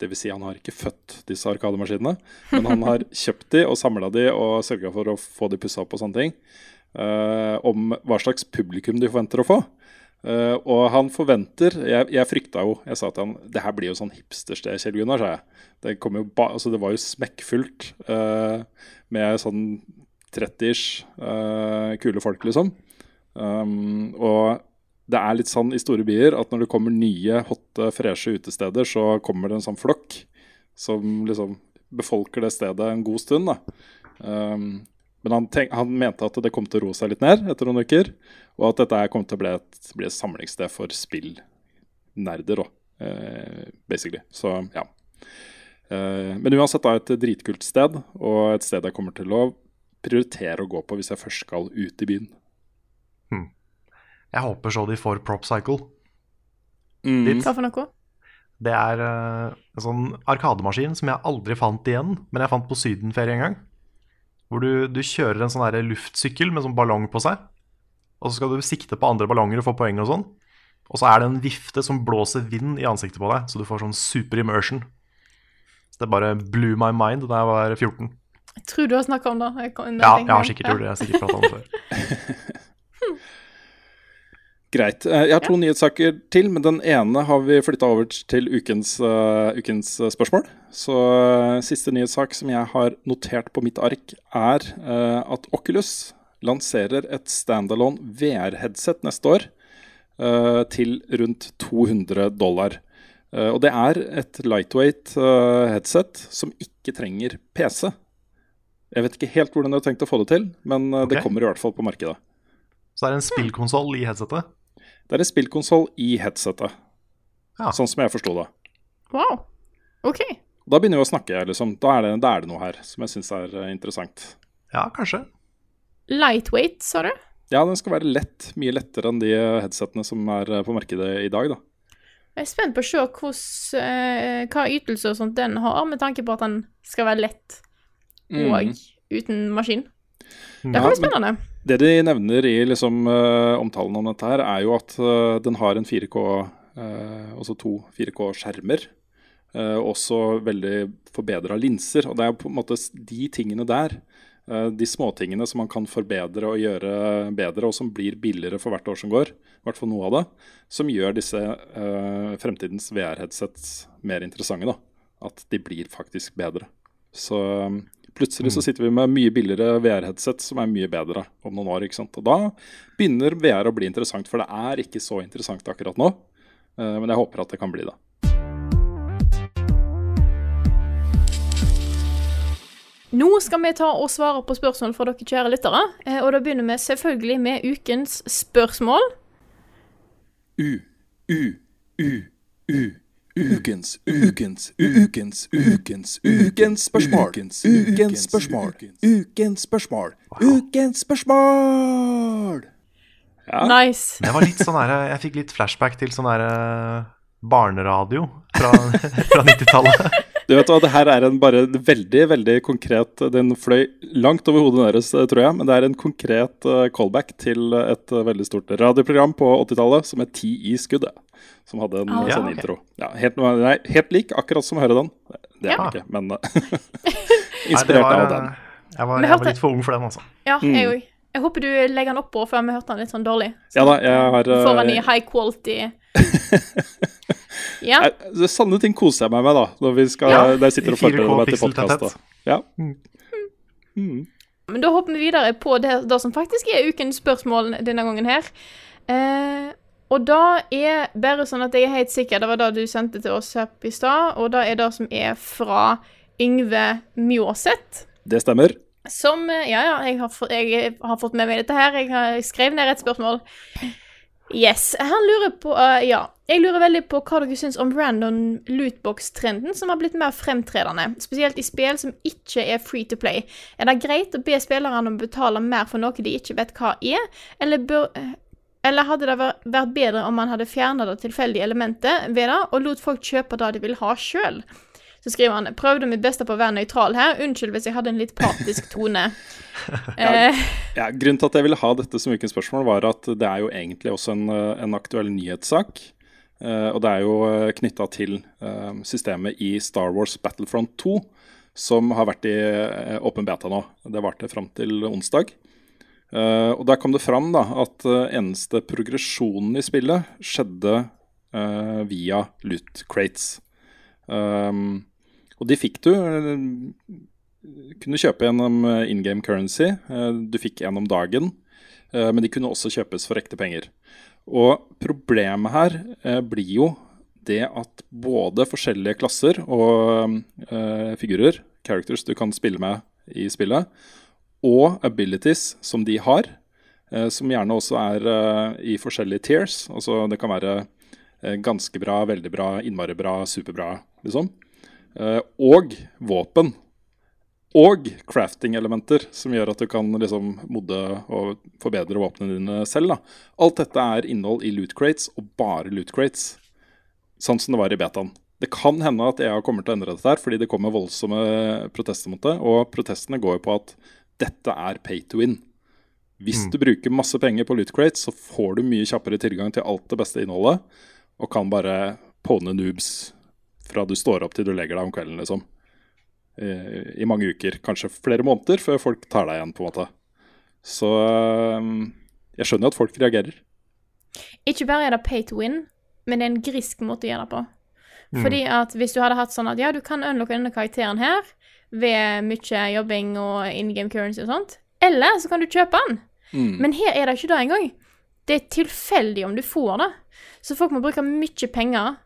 det vil si, han har ikke født disse arkademaskinene, men han har kjøpt de og samla de og sørga for å få de pussa opp og sånne ting. eh, om hva slags publikum de forventer å få. Eh, og han forventer jeg, jeg frykta jo Jeg sa til han det her blir jo sånn hipstersted, Kjell Gunnar, sa jeg. Det, ba, altså det var jo smekkfullt uh, med sånn 30-ish uh, kule folk, liksom. Um, og det er litt sånn i store byer at når det kommer nye, hotte, freshe utesteder, så kommer det en sånn flokk som liksom befolker det stedet en god stund. da. Um, men han, tenk, han mente at det kom til å roe seg litt ned etter noen uker. Og at dette kom til å bli et, bli et samlingssted for spillnerder, eh, basically. Så ja. Eh, men uansett da et dritkult sted, og et sted jeg kommer til å prioritere å gå på hvis jeg først skal ut i byen. Jeg håper så de får Prop Cycle. Mm. Ditt. Hva for noe? Det er uh, en sånn arkademaskin som jeg aldri fant igjen, men jeg fant på sydenferie en gang. Hvor du, du kjører en sånn der luftsykkel med sånn ballong på seg. Og så skal du sikte på andre ballonger og få poeng og sånn. Og så er det en vifte som blåser vind i ansiktet på deg, så du får sånn super immersion. Så det bare blew my mind da jeg var 14. Jeg tror du har snakka om det. Jeg Ja, jeg har sikkert gjort det. Jeg har sikkert pratet om det før. Greit. Eh, Jeg har to nyhetssaker til, men den ene har vi flytta over til ukens, uh, ukens eh, spørsmål. Så uh, siste nyhetssak som jeg har notert på mitt ark, er uh, at Oculus lanserer et standalone VR-headset neste år eh, til rundt 200 dollar. Eh, og det er et lightweight headset som ikke trenger PC. Jeg vet ikke helt hvordan de har tenkt å få det til, men okay. det kommer i hvert fall på markedet. Så det er en spillkonsoll i headsetet. Det er en spillkonsoll i headsetet, Ja. sånn som jeg forsto det. Wow. OK. Da begynner vi å snakke, liksom. Da er det, da er det noe her som jeg syns er eh, interessant. Ja, kanskje. Lightweight, sa du? Ja, den skal være lett. Mye lettere enn de headsetene som er eh, på markedet i dag, da. Jeg er spent på å se hos, eh, hva ytelse og sånt den har, med tanke på at den skal være lett og uten maskin. Det Ja, kan bli men- spennende. Det de nevner i liksom, uh, omtalen om dette her, er jo at uh, den har en 4K, eh, altså to 4K-skjermer. Uh, også veldig forbedra linser. Og det er på en måte de tingene der, de småtingene som man kan forbedre og gjøre bedre, og som blir billigere for hvert år som går, i hvert fall noe av det, som gjør disse fremtidens VR-headsets mer interessante. da. At de blir faktisk bedre. Så plutselig så sitter vi med mye billigere VR-headset som er mye bedre om noen år. ikke sant? Og da begynner VR å bli interessant, for det er ikke så interessant akkurat nå. Eh, men jeg håper at det kan bli det. Nå skal vi ta og svare på spørsmål fra dere kjære lyttere. eh, Og da begynner vi selvfølgelig med ukens spørsmål. U, u, u, u. Ukens, ukens, ukens, ukens, ukens spørsmål. Ukens, ukens spørsmål. Ukens spørsmål. Ukens spørsmål! Ja. Nice. Det var litt sånn her, Jeg fikk litt flashback til sånn her eh, barneradio fra, fra 90-tallet. Du vet hva, det her er en bare veldig, veldig konkret Den fløy langt over hodet deres, eh, tror jeg. Men det er en konkret eh, callback til et eh, veldig stort radioprogram på 80-tallet som het Ti i skuddet. Som hadde en Ah. eh, sånn Ja, ok. intro. Ja, helt, nei, helt lik, akkurat som Høredan. Det er Ja. den ikke, men inspirert Nei, var, av den. Jeg var, jeg var litt for ung for den, altså. Ja, Mm. jeg òg. Jeg håper du legger den oppå, for vi hørte den litt sånn dårlig. Ja da, jeg har eh, Får den i high quality. Ja. Nei, Sanne ting koser jeg meg med, da. Når vi skal, Ja, der sitter og i 4K forbereder meg til podkast. Ja. Men da hopper vi videre på det, det som faktisk er ukens spørsmål denne gangen her. Eh, og da er bare sånn at jeg er helt sikker, det var det du sendte til oss her i stad, og det er det som er fra Yngve Mjåseth. Det stemmer. Som eh, Ja, ja, jeg har, fått, jeg har fått med meg dette her. Jeg har skrevet ned et spørsmål. Yes. Han lurer på uh, Ja. Jeg lurer veldig på hva dere syns om random lootbox-trenden som har blitt mer fremtredende, spesielt i spill som ikke er free to play. Er det greit å be spillerne om å betale mer for noe de ikke vet hva er, eller bør eller hadde det vært bedre om man hadde fjerna det tilfeldige elementet ved det, og lot folk kjøpe det de vil ha sjøl? Så skriver han prøvde mitt beste på å være nøytral her. Unnskyld hvis jeg hadde en litt partisk tone. ja, ja, grunnen til at jeg ville ha dette som ukens spørsmål, var at det er jo egentlig også en, en aktuell nyhetssak. Uh, og det er jo knytta til systemet i Star Wars Battlefront 2, som har vært i åpen beta nå. Det varte fram til onsdag. Uh, og Der kom det fram da, at uh, eneste progresjonen i spillet skjedde uh, via loot crates. Um, og de fikk du kunne kjøpe gjennom in game currency. du fikk en om dagen. men de kunne også kjøpes for ekte penger. Og problemet her blir jo det at både forskjellige klasser og figurer, characters du kan spille med i spillet, og abilities som de har, eh, som gjerne også er eh, i forskjellige tears. Altså det kan være eh, ganske bra, veldig bra, innmari bra, superbra, liksom. Og våpen. Og crafting-elementer, som gjør at du kan liksom modde og forbedre våpnene dine selv. Da. Alt dette er innhold i loot crates, og bare loot crates. Sånn som det var i betaen. Det kan hende at EA kommer til å endre dette, her, fordi det kommer voldsomme protester mot det. Og protestene går jo på at dette er pay to win. Hvis mm. du bruker masse penger på lootcrate, så får du mye kjappere tilgang til alt det beste innholdet, og kan bare påne noobs fra du står opp til du legger deg om kvelden, liksom. I, I, mange uker, kanskje flere måneder, før folk tar deg igjen, på en måte. Så ehm, jeg skjønner at folk reagerer. Ikke bare er det pay to win, men det er en grisk måte å gjøre det på. Mm. Fordi at hvis du hadde hatt sånn at ja, du kan unlocke denne karakteren her, ved mye jobbing og in game currency og sånt. Eller så kan du kjøpe den. Mm. Men her er det ikke det engang. Det er tilfeldig om du får det. Så folk må bruke mye penger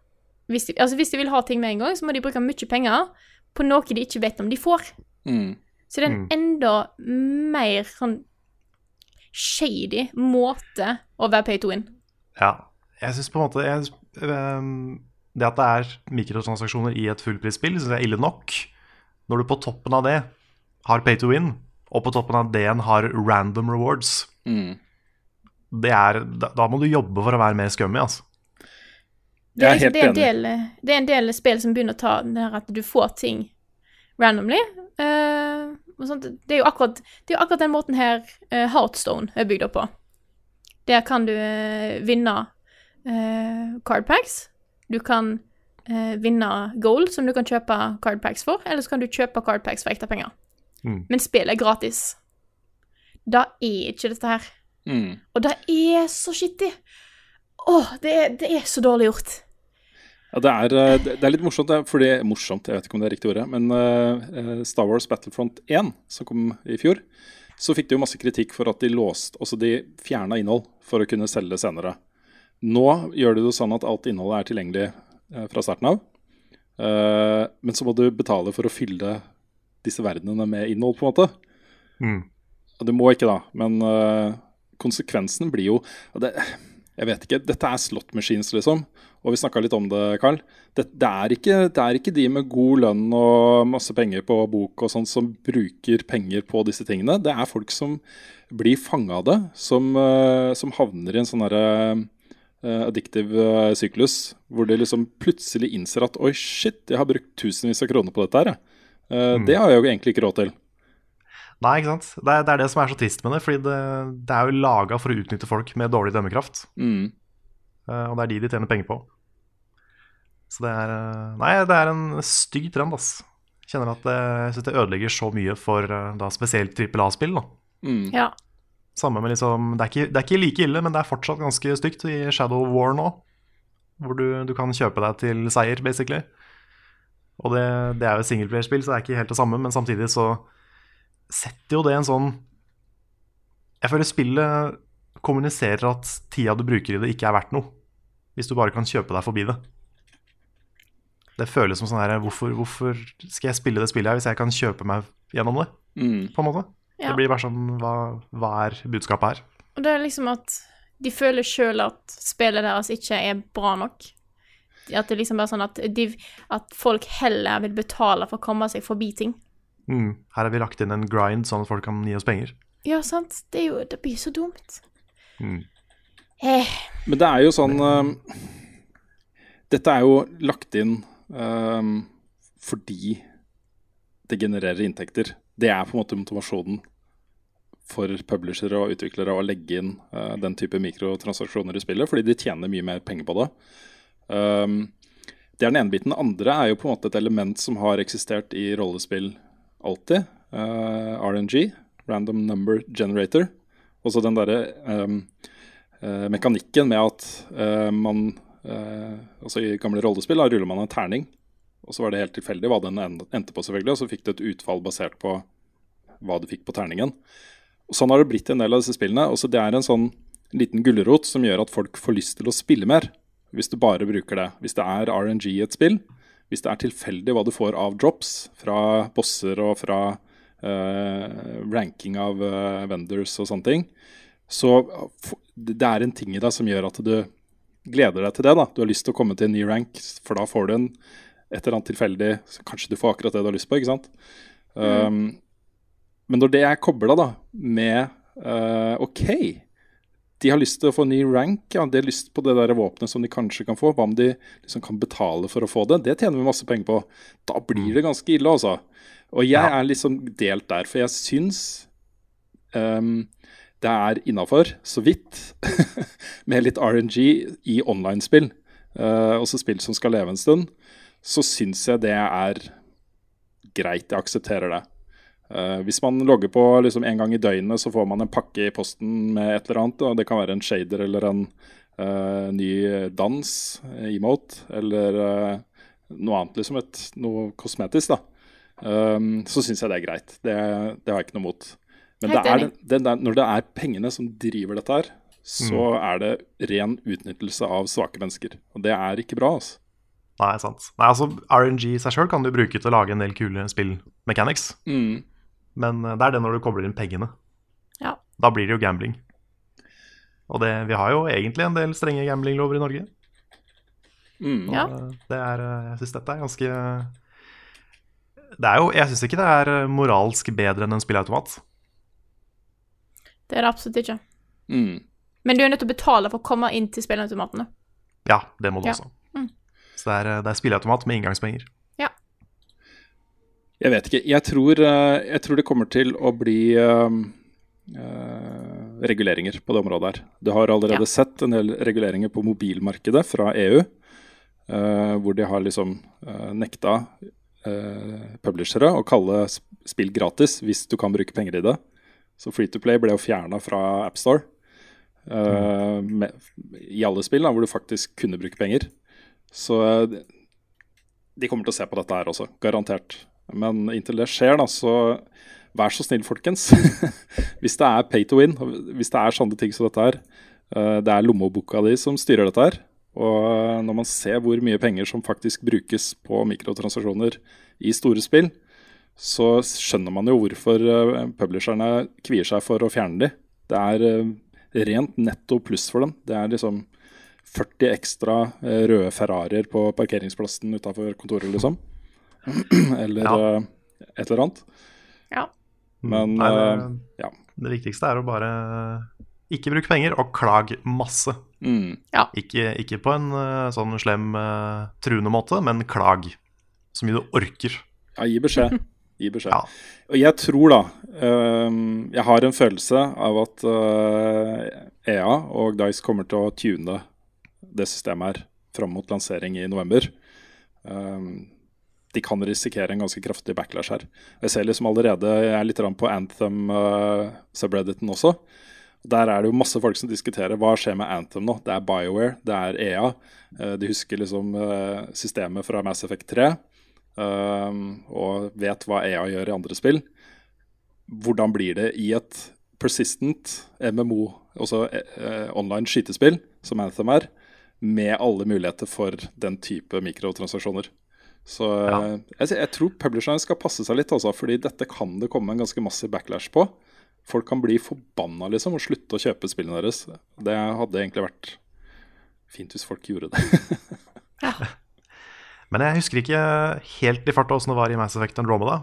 hvis de, altså hvis de vil ha ting med en gang, så må de bruke mye penger på noe de ikke vet om de får. Mm. Så det er en mm. enda mer sånn shady måte å være pay to win. Ja. Jeg syns på en måte jeg, um, Det at det er mikrotransaksjoner i et fullprisspill, syns jeg er ille nok. Når du på toppen av det har pay to win, og på toppen av det en har random rewards, mm. det er, da, da, må du jobbe for å være mer scummy, altså. Det er, liksom, det, er del, det er, en del, spill som begynner å ta det her at du får ting randomly. Uh, det, er jo akkurat, det er jo akkurat den måten her uh, Heartstone er bygd opp på. Der kan du uh, vinne cardpacks. Du kan eh, vinne gold, som du kan kjøpe cardpacks for, eller så kan du kjøpe cardpacks for ekte penger. Mm. Men spillet er gratis. Da er ikke dette her. Mm. Og det er så skittig. Åh, det det er så dårlig gjort. Ja, det er, eh, det er, litt morsomt, fordi Morsomt, jeg vet ikke om det er riktig ordet. Men uh, Star Wars Battlefront 1, som kom i fjor, så fikk de jo masse kritikk for at de låste Altså de fjerna innhold for å kunne selge det senere. Nå gjør de det sånn at alt innholdet er tilgjengelig fra starten av. Eh, men så må du betale for å fylle disse verdenene med innhold, på en måte. Mm. Du må ikke, da. Men eh, konsekvensen blir jo det, Jeg vet ikke. Dette er slot machines, liksom. Og vi snakka litt om det, Carl. Det, det, er ikke, det, er ikke, de med god lønn og masse penger på bok og sånt som bruker penger på disse tingene. Det er folk som blir fanga av det, som, som havner i en sånn herre uh, addictive uh, syklus, hvor de liksom plutselig innser at oi, shit, jeg har brukt tusenvis av kroner på dette her. Uh, mm. Det har jeg jo egentlig ikke råd til. Nei, ikke sant. Det er, det er, det som er så trist med det. fordi det, det er jo laga for å utnytte folk med dårlig dømmekraft. Mm. og det er de de tjener penger på. Så det er Nei, det er en stygg trend, ass. Kjenner at det, jeg synes det ødelegger så mye for da spesielt trippel A-spill. da. Mm. Ja. Samme med liksom det er, ikke, det er, ikke, like ille, men det er fortsatt ganske stygt i Shadow War nå. Hvor du, du kan kjøpe deg til seier, basically. Og det, det er jo et singleplayerspill, så det er ikke helt det samme, men samtidig så setter jo det en sånn Jeg føler spillet kommuniserer at tida du bruker i det, ikke er verdt noe. Hvis du bare kan kjøpe deg forbi det. Det føles som sånn her hvorfor, hvorfor skal jeg spille det spillet her hvis jeg kan kjøpe meg gjennom det? På en måte. Ja. Det blir bare sånn Hva, hva er budskapet her? Og det er liksom at de føler sjøl at spillet deres ikke er bra nok. At det liksom bare er sånn at, de, at folk heller vil betale for å komme seg forbi ting. Mm. Her har vi lagt inn en grind sånn at folk kan gi oss penger. Ja, sant? Det, er jo, det blir så dumt. Mm. Eh, Men det er jo sånn uh, Dette er jo lagt inn uh, fordi det genererer inntekter. Det er på en måte motivasjonen for publishere og utviklere å legge inn uh, den type mikrotransaksjoner i spillet, fordi de tjener mye mer penger på det. Um, det er den ene biten. Den andre er jo på en måte et element som har eksistert i rollespill alltid. Uh, RNG, Random Number Generator. Også den derre um, uh, mekanikken med at eh, man eh, Altså i gamle rollespill da ruller man en terning, og så var det helt tilfeldig hva den endte på, selvfølgelig, og så fikk du et utfall basert på hva du fikk på terningen. Og Sånn har det blitt i en del av disse spillene. Også det er en sånn liten gulrot som gjør at folk får lyst til å spille mer, hvis du bare bruker det. Hvis det er RNG i et spill, hvis det er tilfeldig hva du får av drops fra bosser og fra uh, ranking av uh, vendors og sånne ting, så det er en ting i deg som gjør at du gleder deg til det. da. Du har lyst til å komme til en ny rank, for da får du en et eller annet tilfeldig så Kanskje du får akkurat det du har lyst på, ikke sant? Um, men når det er kobla da med uh, OK, de har lyst til å få ny rank, ja, de har lyst på det der våpenet som de kanskje kan få. Hva om de liksom kan betale for å få det? Det tjener vi masse penger på. Da blir det ganske ille, altså. Og jeg er liksom delt der, for jeg syns um, det er innafor, så vidt, med litt RNG i online-spill, Uh, også spill som skal leve en stund, så syns jeg det er greit. Jeg aksepterer det. Uh, hvis man logger på liksom en gang i døgnet, så får man en pakke i posten med et eller annet. Og det kan være en shader eller en uh, ny dans, eh, emote, eller uh, noe annet, liksom et, noe kosmetisk. da. Um, så syns jeg det er greit. Det, det har jeg ikke noe mot. Men det er, der, når det er pengene som driver dette her, så er det ren utnyttelse av svake mennesker. Og det er ikke bra. altså. Nei, sant. Nei, altså RNG i seg sjøl kan du bruke til å lage en del kule spill-mechanics. Mm. Men eh, det er det når du kobler inn pengene. Ja. Da blir det jo gambling. Og det, vi har jo egentlig en del strenge gamblinglover i Norge. Mm. Ja. Eh, Det er, eh, jeg syns dette er ganske det er jo, Jeg syns ikke det er moralsk bedre enn en spilleautomat. det er det absolutt ikke. Mm. Men du er nødt til å betale for å komme inn til spilleautomatene. Ja, det må du Ja. også. Mm. Så det er, eh, det er spilleautomat med inngangspenger. Ja. Jeg vet ikke. Jeg tror, eh, jeg tror det kommer til å bli uh, uh, reguleringer på det området her. Du har allerede Ja. sett en del reguleringer på mobilmarkedet fra EU, uh, hvor de har liksom nekta eh, publishere å kalle spill gratis hvis du kan bruke penger i det. Så Free to Play ble jo fjerna fra AppStore uh, i alle spill da, hvor du faktisk kunne bruke penger. Så eh, de kommer til å se på dette her også, garantert. Men inntil det skjer, da, så vær så snill, folkens. hvis det er pay to win, hvis det er sånne ting som dette her, eh, det er lommeboka di som styrer dette her. Og eh, når man ser hvor mye penger som faktisk brukes på mikrotransaksjoner i store spill, så skjønner man jo hvorfor publisherne kvier seg for å fjerne de. Det er rent netto pluss for dem. Det er liksom 40 ekstra eh, røde Ferrarier på parkeringsplassen utafor kontoret, liksom. eller Ja. eh, et eller annet. Ja. Men Nei, det, eh, ja. det viktigste er å bare ikke bruke penger, og klag masse. Mm. Ikke, ikke på en sånn slem, truende måte, men klag. Så mye du orker. Ja, gi beskjed. Gi beskjed. Ja. Og jeg tror da um, Jeg har en følelse av at uh, EA og Dice kommer til å tune det systemet her fram mot lansering i november. Um, de kan risikere en ganske kraftig backlash her. Jeg ser liksom allerede Jeg er litt på Anthem-subredditen også. Der er det jo masse folk som diskuterer hva skjer med Anthem nå. Det er BioWare, det er EA. Uh, De husker liksom uh, systemet fra Mass Effect 3 um, og vet hva EA gjør i andre spill. Hvordan blir det i et persistent MMO, altså eh, online skytespill, som Anthem er, med alle muligheter for den type mikrotransaksjoner? Så ja. jeg, jeg tror publisherne skal passe seg litt, også, fordi dette kan det komme en ganske massiv backlash på. Folk kan bli forbanna liksom, og slutte å kjøpe spillene deres. Det hadde egentlig vært fint hvis folk gjorde det. Men jeg husker ikke helt i farta åssen det var i Mass Effect Andromeda.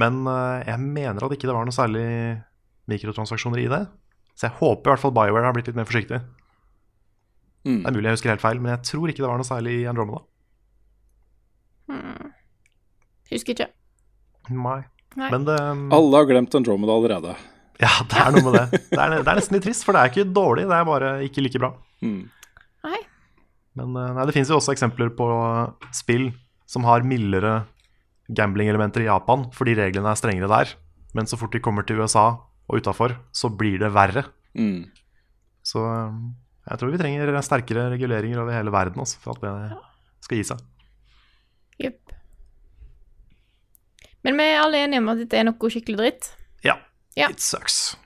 Men eh, jeg mener at ikke det var noe særlig mikrotransaksjoner i det. Så jeg håper i hvert fall BioWare har blitt litt mer forsiktig. Mm. Det er mulig jeg husker helt feil, men jeg tror ikke det var noe særlig i Andromeda. Husker ikke. Nei. Nei. Men det Alle har glemt Andromeda allerede. Ja, det er noe med det. Det er, det er nesten litt trist, for det er ikke dårlig, det er bare ikke like bra. Mm. Nei. Men eh, nei, det finnes jo også eksempler på spill som har mildere gambling-elementer i Japan, fordi reglene er strengere der. Men så fort de kommer til USA og utafor, så blir det verre. Mm. Så eh, jeg tror vi trenger sterkere reguleringer over hele verden også, for at det skal gi seg. Jepp. Men vi er alle enige om at dette er noe skikkelig dritt. Ja. Ja. It sucks.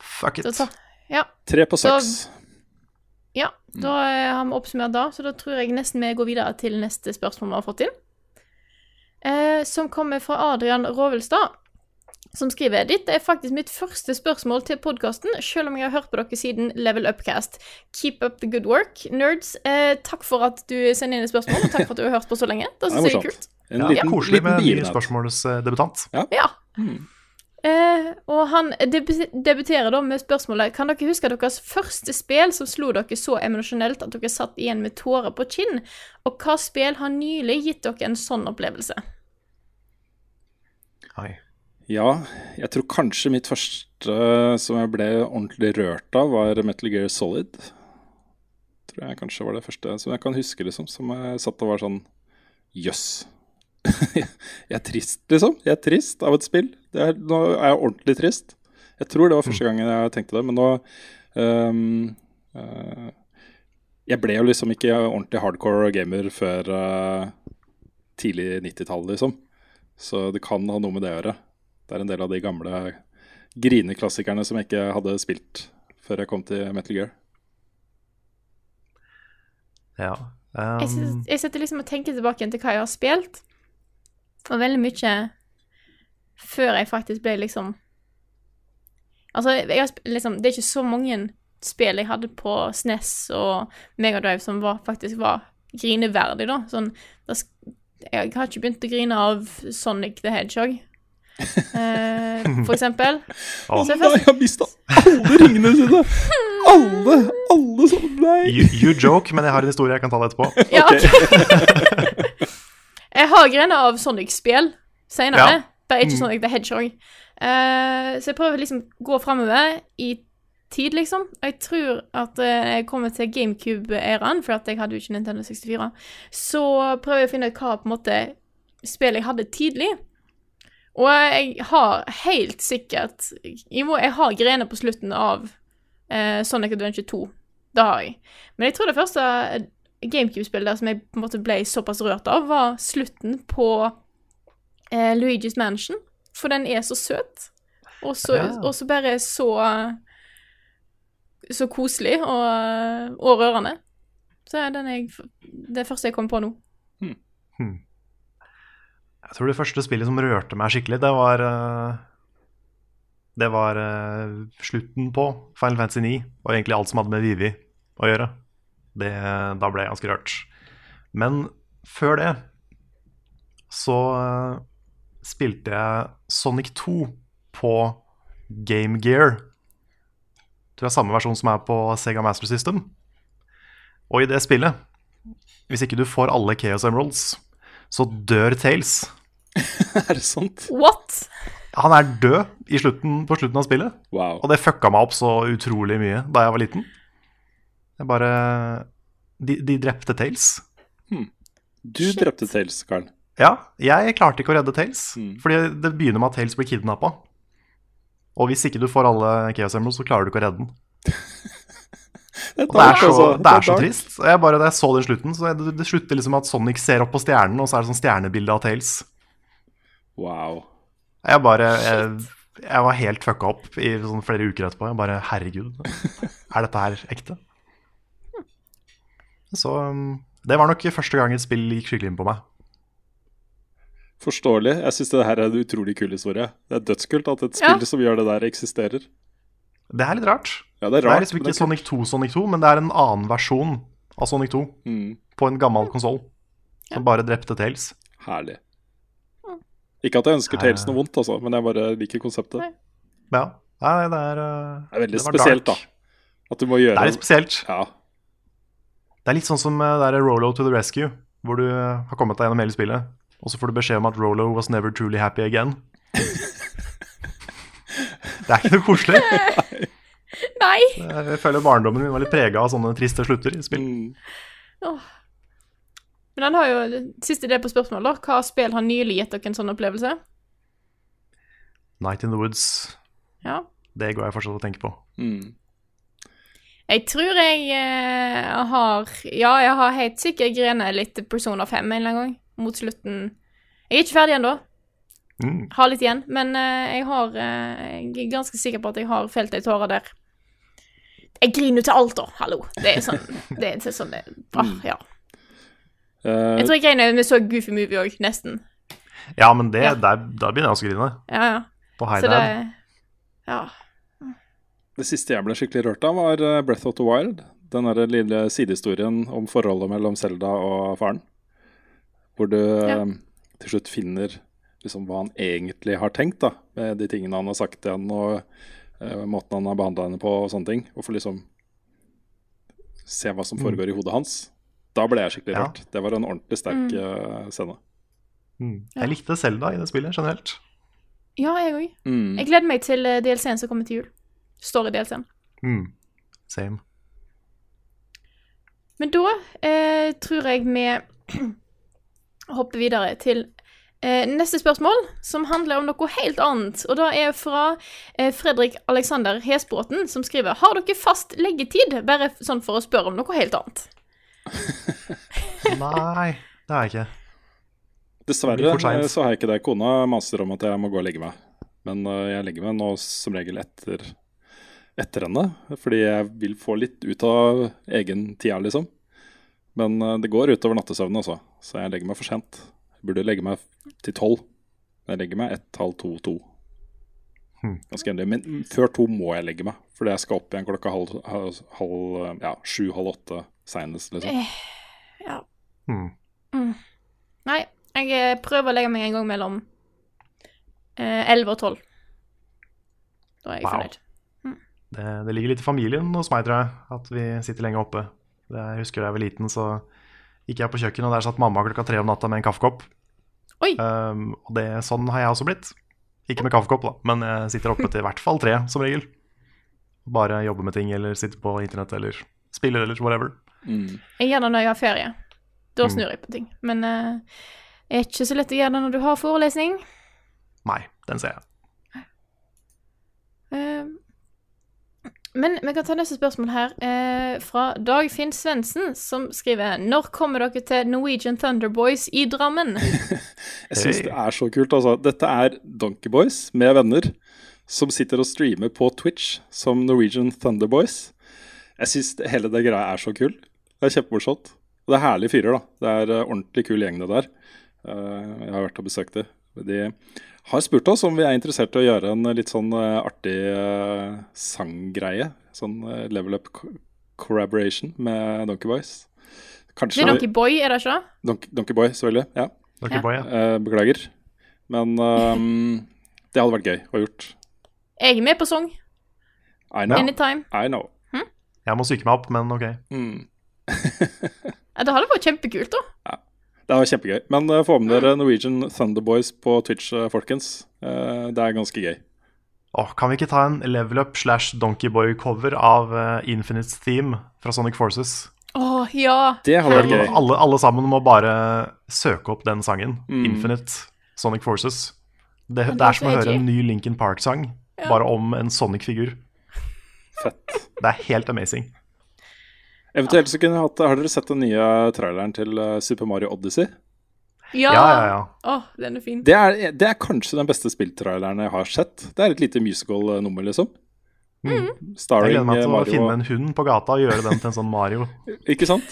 Fuck it. Så ja, Tre på seks. ja, da eh, har vi oppsummert da, så da tror jeg nesten vi går videre til neste spørsmål vi har fått inn. Eh, som kommer fra Adrian Rovelstad, som skriver Dette er faktisk mitt første spørsmål til podkasten, selv om jeg har hørt på dere siden Level Upcast. Keep up the good work, nerds. Eh, takk for at du sender inn et spørsmål, og takk for at du har hørt på så lenge. Det er syns jeg er kult. En Ja, liten, koselig med ny spørsmålsdebutant. Ja. Eh, og han deb debuterer da med spørsmålet Kan dere huske deres første spill som slo dere så emosjonelt at dere satt igjen med tårer på kinn? Og hva spill har nylig gitt dere en sånn opplevelse? Oi. Ja, jeg tror kanskje mitt første som jeg ble ordentlig rørt av, var Metal Gear Solid. Tror jeg kanskje var det første som jeg kan huske, liksom. Som jeg satt og var sånn Jøss. jeg er trist, liksom. Jeg er trist av et spill. Det er, nå er jeg ordentlig trist. Jeg tror det var første gangen jeg tenkte det, men nå um, uh, Jeg ble jo liksom ikke ordentlig hardcore gamer før uh, tidlig 90-tall, liksom. Så det kan ha noe med det å gjøre. Det er en del av de gamle grineklassikerne som jeg ikke hadde spilt før jeg kom til Metal Gear. Ja. Jeg, synes, jeg sitter liksom og tenker tilbake til hva jeg har spilt. Og veldig mye før jeg faktisk ble liksom Altså, jeg har, liksom, det er ikke så mange spill jeg hadde på SNES og Megadrive som var, faktisk var grineverdig, da. Sånn, da jeg har ikke begynt å grine av Sonic the Hedgehog, eh, for eksempel. Å. Så jeg jeg har mista alle ringene sine! Alle! Alle sånn Nei! you, you joke, men jeg har en historie jeg kan ta det etterpå. Ja, ok. jeg har grener av Sonic-spill seinere. Ja. bare ikke Sonic the Hedgehog. Eh, så jeg prøver liksom å gå framover i tid, liksom. Jeg tror at eh, jeg kommer til GameCube-æraen, for at jeg hadde jo ikke Nintendo 64. Så prøver jeg å finne ut hva på en måte spill jeg hadde tidlig. Og jeg har helt sikkert Jeg, har grener på slutten av eh, Sonic Adventure 2. Det har jeg. Men jeg tror det første GameCube-spillet som jeg på en måte ble såpass rørt av, var slutten på eh, Luigi's Mansion. For den er så søt. Og så, Ja. og så bare så Så koselig og, og rørende. Så er jeg Det første jeg kom på nå. Jeg tror det første spillet som rørte meg skikkelig, det var eh, Det var eh, slutten på Final Fantasy 9, og egentlig alt som hadde med Vivi å gjøre. Det, da ble jeg ganske rørt. Men før det så eh, spilte jeg Sonic 2 på Game Gear. Tror jeg er samme versjon som er på Sega Master System. Og i det spillet, hvis ikke du får alle Chaos Emeralds, så dør Tales. Er det sant? What? Han er død i slutten, på slutten av spillet. Wow. Og det fucka meg opp så utrolig mye da jeg var liten. Jeg bare De, de drepte Tales. Du drepte Tales, Karl. Ja, jeg klarte ikke å redde Tales. Hmm. Fordi det begynner med at Tales blir kidnappa. Og hvis ikke du får alle Chaos Emeralds, så klarer du ikke å redde den. Det Og det er så, altså. det er så trist. Jeg bare, da jeg så den slutten, så det, det slutter liksom med at Sonic ser opp på stjernen, og så er det sånn stjernebilde av Tales. Wow. Jeg bare jeg, jeg var helt fucka opp i sånn flere uker etterpå. Jeg bare Herregud, er dette her ekte? Så um, det var nok første gang et spill gikk skikkelig inn på meg. Forståelig. Jeg syns det her er en utrolig kul historie. Det er dødskult at et Ja. spill som gjør det der, eksisterer. Det er litt rart. Ja, det er Det er liksom ikke det er. Sonic 2 Sonic 2, men det er en annen versjon av Sonic 2 Mm, på en gammel konsoll som bare drepte Tales. herlig. Ikke at jeg ønsker Tales noe vondt, altså, men jeg bare liker konseptet. Nei. Ja. Nei, det er uh, Det er veldig det spesielt, dark. da. At du må gjøre Det er litt spesielt. Ja. Det er litt sånn som uh, det er Rolo to the rescue, hvor du uh, har kommet deg gjennom hele spillet, og så får du beskjed om at Rolo was never truly happy again. det er ikke noe koselig. Nei! Jeg føler barndommen min var litt prega av sånne triste slutter i spill. Mm. Men han har jo siste idé på spørsmålet, da. Hva spill har nylig gitt dere en sånn opplevelse? Night in the Woods, Ja. det går jeg fortsatt og tenker på. Mm. Jeg tror jeg eh, har Ja, jeg har helt sikkert grenet litt Persona 5 en eller annen gang. Mot slutten. Jeg er ikke ferdig ennå. Mm. Har litt igjen. Men eh, jeg har eh, Jeg er ganske sikker på at jeg har felt ei tåre der. Jeg griner jo til alt, da. Hallo. Det er sånn Det er sånn det ah, Ja. Eh, Jeg tror ikke jeg jeg så Goofy Movie òg, nesten. Ja, men det, Ja. Der, da begynner jeg å grine. Ja, ja. På High Så det Dad. Ja. Det siste jeg ble skikkelig rørt av, var eh, Breath of the Wild. Den der lille sidehistorien om forholdet mellom Selda og faren. Hvor du Ja. eh, til slutt finner liksom hva han egentlig har tenkt, da, med de tingene han har sagt til henne, og uh, måten han har behandla henne på, og sånne ting. Og får liksom se hva som foregår i hodet hans. Da ble jeg skikkelig Ja. rørt. Det var en ordentlig sterk mm. scene. Mm. Jeg likte Selda i det spillet generelt. ja, jeg òg. Mm. Jeg gleder meg til eh, DLC-en som kommer til jul. Story-DLC-en. Mm. Same. Men da eh, tror jeg vi hopper videre til eh, neste spørsmål, som handler om noe helt annet. Og det er fra eh, Fredrik Alexander Hesbråten, som skriver Har dere fast leggetid? Bare sånn for å spørre om noe helt annet. Nei, det er jeg ikke. Dessverre eh, så har jeg ikke det. Kona maser om at jeg må gå og legge meg. Men eh, jeg legger meg nå som regel etter, etter henne, fordi jeg vil få litt ut av egen tida, liksom. Men eh, det går utover nattesøvnen, altså. Så jeg legger meg for sent. Jeg burde legge meg til tolv. Jeg legger meg ett, halv to, to. Hmm. Ganske endelig. Men før to må jeg legge meg, fordi jeg skal opp igjen klokka halv, halv, halv ja, sju, halv åtte seinest, liksom. Ja. Mm. Nei, jeg eh, prøver å legge meg en gang mellom eh, 11 og 12. Da er jeg Wow. fornøyd. Det, det ligger litt i familien hos meg, tror jeg, at vi sitter lenge oppe. Det, jeg husker da jeg var liten, så gikk jeg på kjøkkenet, og der satt mamma klokka tre om natta med en kaffekopp. Oi. Um, og det, sånn har jeg også blitt. Ikke med kaffekopp, da, men jeg sitter oppe til i hvert fall tre, som regel. Bare jobber med ting, eller sitter på internett, eller spiller, eller whatever. Mm. Jeg gjør det når jeg har ferie. Da Mm. snur jeg på ting. Men det det er ikke så lett å gjøre det når du har forelesning. Nei, den ser jeg. Uh, men vi kan ta neste spørsmål her, uh, fra Dagfinn Svendsen, som skriver Når kommer dere til Norwegian Thunderboys i Drammen? Jeg syns det er så kult. altså. Dette er Donkey Boys med venner som sitter og streamer på Twitch som Norwegian Thunderboys. Jeg syns hele det greia er så kul. Det er kjempemorsomt. Og det er herlige fyrer, da. Det er eh, ordentlig kul gjeng, det der. Eh, jeg har vært og besøkt det. De har spurt oss om vi er interessert i å gjøre en litt sånn eh, artig eh, sanggreie. Sånn eh, level up co- collaboration med Donkey Boys. Det er Donkey Boy, er det ikke det? Donkey, Donkey Boy, selvfølgelig. Ja. Donkey Ja. boy, ja. Eh, beklager. Men um, det hadde vært gøy å gjort. Jeg er med på sang. I know. Anytime. I know. Jeg må psyke meg opp, men ok. Mm. Ja, det hadde vært kjempekult, da. Det var kjempegøy. Men uh, få med dere Norwegian Thunderboys på Twitch, eh, folkens. Uh, det er ganske gøy. Oh, kan vi ikke ta en level up slash Donkey Boy-cover av uh, Infinite's Theme fra Sonic Forces? Oh, ja. Det hadde vært gøy. alle, alle sammen må bare søke opp den sangen. Mm. Infinite Sonic Forces. Det, det det er som å høre en ny Linkin Park-sang, Ja. bare om en Sonic-figur. Fett. Det er helt amazing. Eventuelt så kunne jeg hatt Har dere sett den nye traileren til eh, Super Mario Odyssey? Ja. Ja, ja, ja. Oh, den er fin. Det er, det er kanskje den beste spilltraileren jeg har sett. Det er et lite musical-nummer, liksom. Mm. Jeg Starring gleder meg eh, til å finne en hund på gata og gjøre den til en sånn Mario. Ikke sant?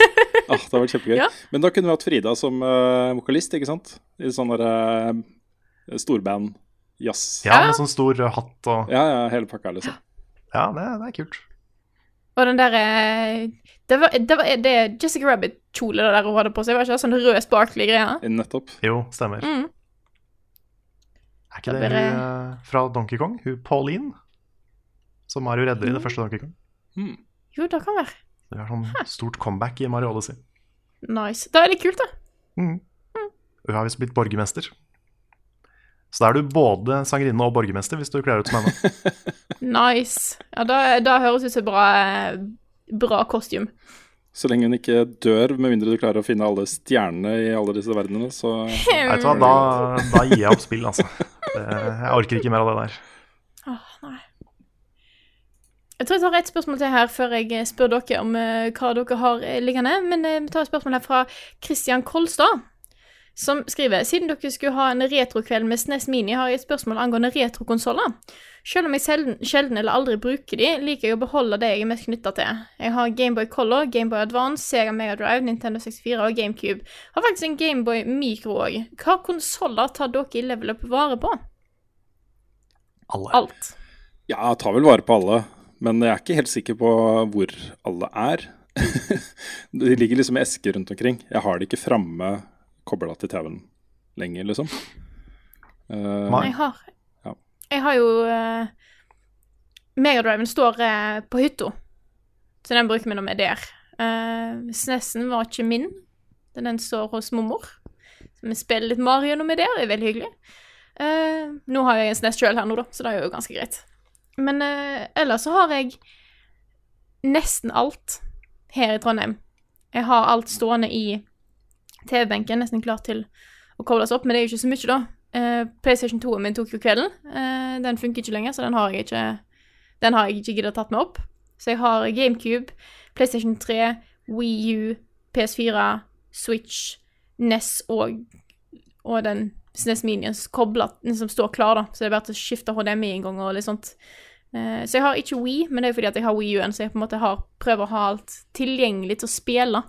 Ah, det var kjempegøy. Ja. Men da kunne vi hatt Frida som uh, vokalist, ikke sant? I sånn derre uh, storband-jazz. Ja, Ja. med sånn stor hatt og Ja, ja, hele pakka, liksom. Ja, det, det er kult. Og den derre det, var- det, var- det er Jessica Rabbit-kjole det der hun hadde på seg. Var ikke det sånn rød, sparkly greie? Nettopp. Jo, stemmer. Mm. Er ikke det det- hun eh, fra Donkey Kong? Hun Pauline? Som Mario redder i Mm. det første Donkey Kong. Mm. Jo, det kan være. Det er sånn stort comeback i Mario Odyssey. Nice. Da er det kult, da. Mm. Hun har visst blitt borgermester. Så da er du både sangerinne og borgermester hvis du kler ut som henne. Nice. Ja, da, da høres ut som bra, bra kostyme. Så lenge hun ikke dør, med mindre du klarer å finne alle stjernene i alle disse verdenene, så Vet du hva, da, da gir jeg opp spill, altså. Det, jeg orker ikke mer av det der. Åh, nei. Jeg tror jeg tar et spørsmål til her før jeg spør dere om eh, hva dere har eh, liggende. Men eh, vi tar et spørsmål her fra Christian Kolstad, som skriver Siden dere skulle ha en retrokveld med SNES Mini, har jeg et spørsmål angående retrokonsoller. Selv om jeg sjelden, sjelden eller aldri bruker de, liker jeg å beholde det jeg er mest knytta til. Jeg har Gameboy Color, Gameboy Advance, Sega Mega Drive, Nintendo 64 og GameCube. Har faktisk en Gameboy Micro òg. Hva konsoller tar dere i level up vare på? Alle. Alt. Ja, jeg tar vel vare på alle. Men jeg er ikke helt sikker på hvor alle er. De ligger liksom i esker rundt omkring. Jeg har det ikke framme kobla til TV-en lenger, liksom. Uh, Nei. Jeg har Ja. Jeg har jo uh, Megadriven står uh, på hytta, så den bruker vi når vi er der. Uh, SNES-en var ikke min. Den står hos mormor. Så vi spiller litt Mario når vi er der. Det er veldig hyggelig. Uh, nå har jeg en SNES sjøl her nå, da, så det er jo ganske greit. Men uh, ellers så har jeg nesten alt her i Trondheim. Jeg har alt stående i TV-benken, nesten klar til å kobles opp, men det er jo ikke så mye, da. Uh, PlayStation 2 min tok jo kvelden. Uh, den funker ikke lenger, så den har jeg ikke Den har jeg ikke giddet tatt meg opp. Så jeg har GameCube, PlayStation 3, Wii U, PS4, Switch, NES og, og den SNES Minien som står klar, da. Så det er bare til å skifte HDMI-inngang og litt sånt. Eh, så jeg har ikke Wii, men det er fordi at jeg har Wii U-en, så jeg på en måte har, prøver å ha alt tilgjengelig til å spille.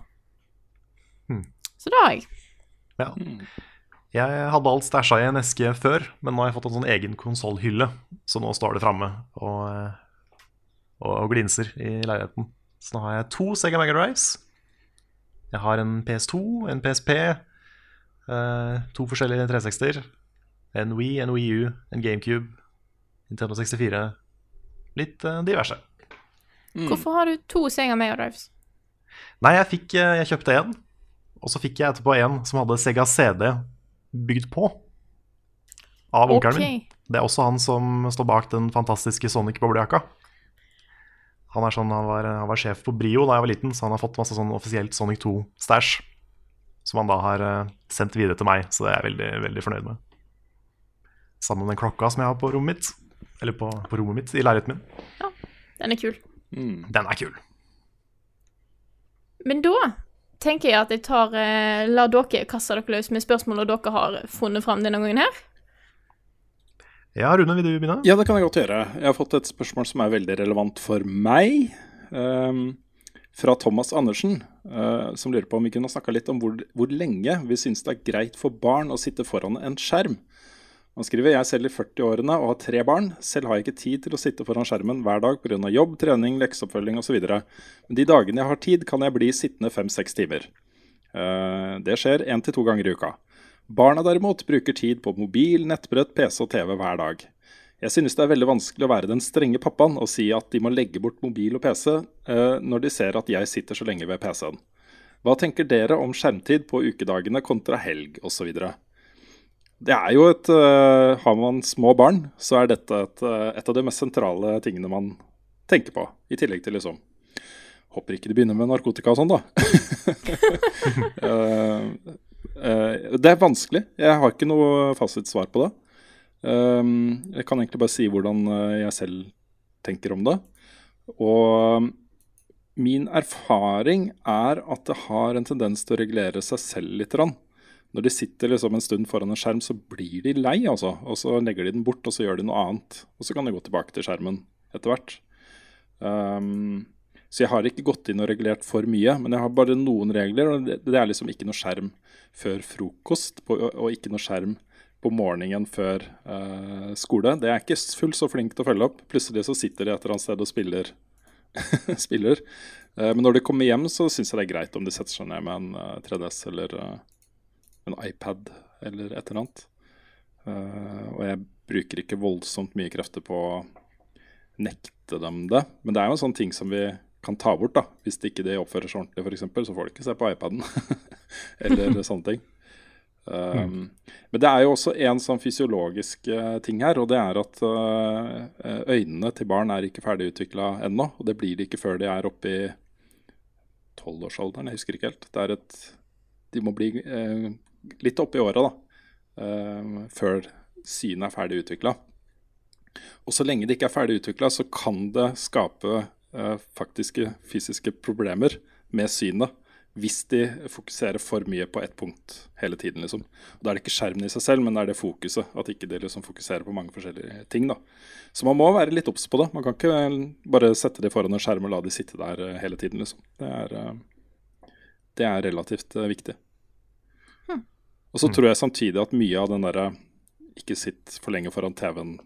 Hmm. Så det har jeg. Ja. Jeg hadde alt stæsja i en eske før, men nå har jeg fått en sånn egen konsollhylle, så nå står det framme og, eh, og, og glinser i leiligheten. Så nå har jeg to Sega Mega Drives. Jeg har en PS2, en PSP, eh, to forskjellige 360-er, en Wii, en Wii U, en GameCube, Nintendo 64. Litt eh, diverse. Hvorfor har du to Sega Mega Drives? Nei, jeg, fikk, jeg kjøpte en, og så fikk jeg etterpå en som hadde Sega CD bygd på. Av onkelen min. Det er også han som står bak den fantastiske Sonic-boblejakka. Han, sånn, han, var, han var sjef på Brio da jeg var liten, så han har fått masse sånn offisielt Sonic 2-stæsj. Som han da har eh, sendt videre til meg, så det er jeg veldig, veldig fornøyd med. Sammen med den klokka som jeg har på rommet mitt. Eller på, på rommet mitt i leiligheten min. Ja, Den er kul. Den er kul. Men da tenker jeg at jeg tar eh, La dere kaste dere løs med spørsmålene dere har funnet fram denne gangen her. Ja, Rune, vil du begynne? Ja, det kan jeg godt gjøre. Jeg har fått et spørsmål som er veldig relevant for meg. Um, fra Thomas Andersen, uh, som lurer på om vi kunne snakka litt om hvor, hvor lenge vi syns det er greit for barn å sitte foran en skjerm. Han skriver jeg selv i 40-årene og har tre barn. Selv har jeg ikke tid til å sitte foran skjermen hver dag pga. jobb, trening, lekseoppfølging osv. Men de dagene jeg har tid, kan jeg bli sittende fem-seks timer. Eh, det skjer én til to ganger i uka. Barna derimot bruker tid på mobil, nettbrett, PC og TV hver dag. Jeg synes det er veldig vanskelig å være den strenge pappaen og si at de må legge bort mobil og PC eh, når de ser at jeg sitter så lenge ved PC-en. Hva tenker dere om skjermtid på ukedagene kontra helg osv.? Det er jo et uh, Har man små barn, så er dette et, eh, et av de mest sentrale tingene man tenker på. I tillegg til liksom Håper ikke de begynner med narkotika og sånn, da. uh, uh, det er vanskelig. Jeg har ikke noe fasitsvar på det. Um, jeg kan egentlig bare si hvordan jeg selv tenker om det. Og min erfaring er at det har en tendens til å regulere seg selv litt. grann. Når de sitter liksom en stund foran en skjerm, så blir de lei, altså. Og så legger de den bort, og så gjør de noe annet. Og så kan de gå tilbake til skjermen etter hvert. Um, Så jeg har ikke gått inn og regulert for mye, men jeg har bare noen regler. og Det, det er liksom ikke noe skjerm før frokost på, og ikke noe skjerm på morgenen før uh, skole. Det er ikke fullt så flink til å følge opp. Plutselig så sitter de et eller annet sted og spiller. spiller. Uh, men når de kommer hjem, så syns jeg det er greit om de setter seg ned med en uh, 3DS eller eh, en iPad eller et eller annet. Uh, og jeg bruker ikke voldsomt mye krefter på å nekte dem det. Men det er jo en sånn ting som vi kan ta bort, da. Hvis det ikke de oppfører seg ordentlig, f.eks., så får de ikke se på iPaden. eller sånne ting. Um, Men det er jo også en sånn fysiologisk uh, ting her, og det er at uh, øynene til barn er ikke ferdigutvikla ennå. Og det blir de ikke før de er oppe i tolvårsalderen, jeg husker ikke helt. Det er et De må bli uh, litt oppi åra, da. før synet er ferdig utvikla. Og så lenge det ikke er ferdig utvikla, så kan det skape faktiske fysiske problemer med synet hvis de fokuserer for mye på ett punkt hele tiden. liksom. Og Da er det ikke skjermen i seg selv, men det er det fokuset. At ikke de liksom fokuserer på mange forskjellige ting. da. Så man må være litt obs på det. Man kan ikke bare sette de foran en skjerm og la de sitte der eh, hele tiden. liksom. Det er, eh, det er relativt eh, viktig. Og så tror jeg samtidig at mye av den derre ikke sitt for lenge foran TV-en,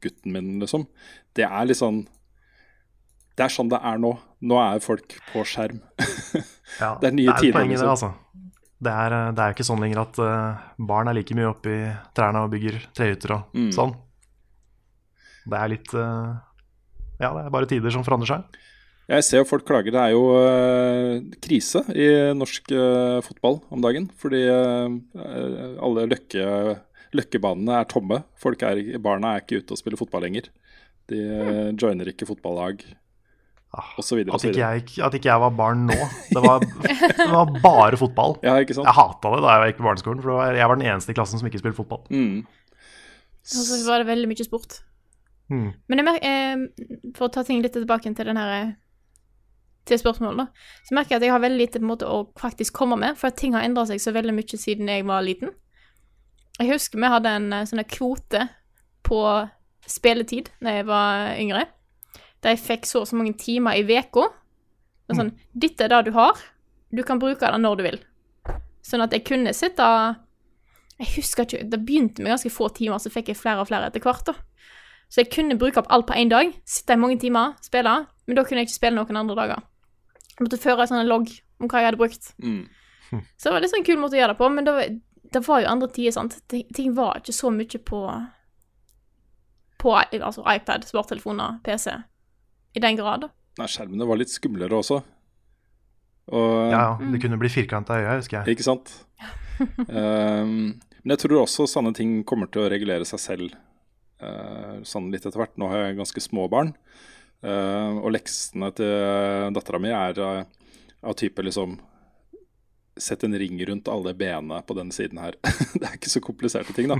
gutten min, liksom, det er litt sånn det er sånn det er nå. Nå er folk på skjerm. ja, det er nye det er tider. Liksom. Altså. det, er, eh, det er ikke sånn lenger at uh, barn er like mye oppe i trærne og bygger trehytter og mm. sånn. Det er litt uh, Ja, det er bare tider som forandrer seg. Jeg ser jo folk klager. Det er jo uh, krise i norsk fotball om dagen. Fordi alle løkke, løkkebanene er tomme. Er, barna er ikke ute og spiller fotball lenger. De joiner ikke fotballag. Ah, og så videre, at, ikke jeg, at ikke jeg var barn nå. Det var, det var bare fotball. Ja, ikke sant? Jeg hata det da jeg gikk på barneskolen, for jeg var den eneste i klassen som ikke spilte fotball. Mm. Og så var det veldig mye sport. Mm. Men jeg eh, for å ta ting litt tilbake til den her til spørsmålet, da, så merker jeg at jeg har veldig lite på en måte å faktisk komme med, for at ting har endra seg så veldig mye siden jeg var liten. Jeg husker vi hadde en eh, sånn kvote på spilletid da jeg var yngre der jeg fikk så og så mange timer i uka. Sånn, mm. Dette er det du har. Du kan bruke det når du vil. Sånn at jeg kunne sitte Jeg husker ikke Det begynte med ganske få timer, så fikk jeg flere og flere etter hvert. da. Så jeg kunne bruke opp alt på én dag. Sitte i mange timer, spille. Men da kunne jeg ikke spille noen andre dager. Jeg måtte føre en sånn logg om hva jeg hadde brukt. Mm. Så det var litt sånn kul måte å gjøre det på, men det var jo andre tider, sant. Ting var ikke så mye på på altså iPad, smarttelefoner, PC i den grad. Nei, skjermene var litt skumlere også. Og, ja, det mm. kunne bli firkanta øye, husker jeg. Ikke sant. um, men jeg tror også sånne ting kommer til å regulere seg selv uh, sånn litt etter hvert. Nå har jeg ganske små barn, uh, og leksene til dattera mi er uh, av type liksom Sett en ring rundt alle benene på denne siden her. det er ikke så kompliserte ting, da.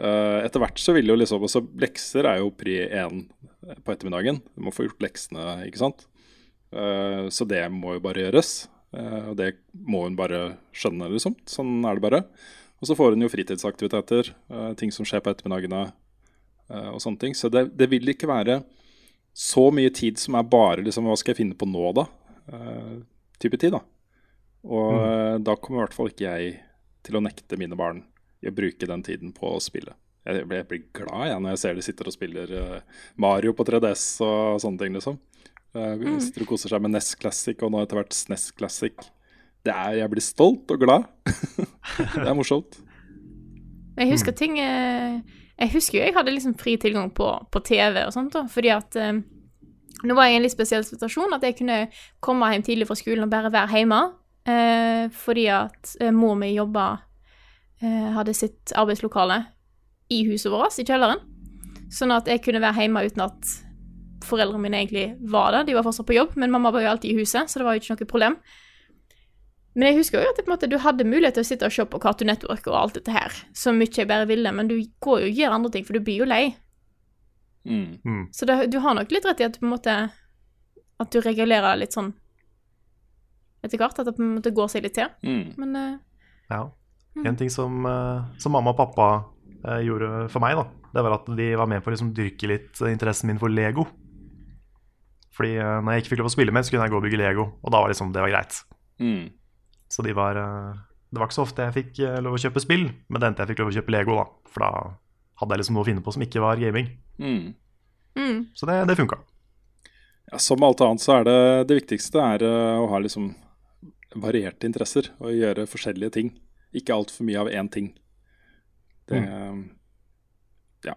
Uh, etter hvert så vil jo liksom også Lekser er jo pri én på ettermiddagen. Du må få gjort leksene, ikke sant. Så det må jo bare gjøres. Og det må hun bare skjønne, liksom. Sånn er det bare. Og så får hun jo fritidsaktiviteter, ting som skjer på ettermiddagene og sånne ting. Så det, det, vil ikke være så mye tid som er bare liksom Hva skal jeg finne på nå, da? type tid, da. Og mm. da kommer i hvert fall ikke jeg til å nekte mine barn i å bruke den tiden på å spille. Jeg blir, jeg blir glad jeg, når jeg ser de sitter og spiller uh, Mario på 3DS og sånne ting, liksom. Uh. Sitter og koser seg med NES Classic og nå etter hvert SNES Classic. Det er, jeg blir stolt og glad. det er morsomt. Jeg husker ting eh, Jeg husker jo jeg hadde liksom fri tilgang på, på TV og sånt, da, fordi at eh, nå var jeg i en litt spesiell situasjon, at jeg kunne komme hjem tidlig fra skolen og bare være hjemme. Eh, fordi at eh, mor mi jobba Eh, hadde sitt arbeidslokale i huset vårt, i kjelleren. Sånn at jeg kunne være hjemme uten at foreldrene mine egentlig var der. De var fortsatt på jobb, men mamma var jo alltid i huset, så det var jo ikke noe problem. Men jeg husker jo at måte, du hadde mulighet til å sitte og se på Cartoon Network og alt dette her, så mye jeg bare ville, men du går jo og gjør andre ting, for du blir jo lei. Mm. Mm. Så det, du har nok litt rett i at på en måte At du regulerer litt sånn etter hvert, at det på en måte går seg litt til. Mm. Men uh, Ja. Mm. En ting som, eh, som, mamma og pappa eh, gjorde for meg, da, det var at de var med på å liksom dyrke litt interessen min for Lego. Fordi når jeg ikke fikk lov å spille mer, så kunne jeg gå og bygge Lego, og da var liksom, det var greit. Mm. Så de var eh, Det var ikke så ofte jeg fikk eh, lov å kjøpe spill, men det endte jeg fikk lov å kjøpe Lego, da. For da hadde jeg liksom noe å finne på som ikke var gaming. Mm. Mm. Så det, det funka. Ja, som alt annet så er det det viktigste er eh, å ha liksom varierte interesser og gjøre forskjellige ting. Ikke altfor mye av én ting. Det Ja.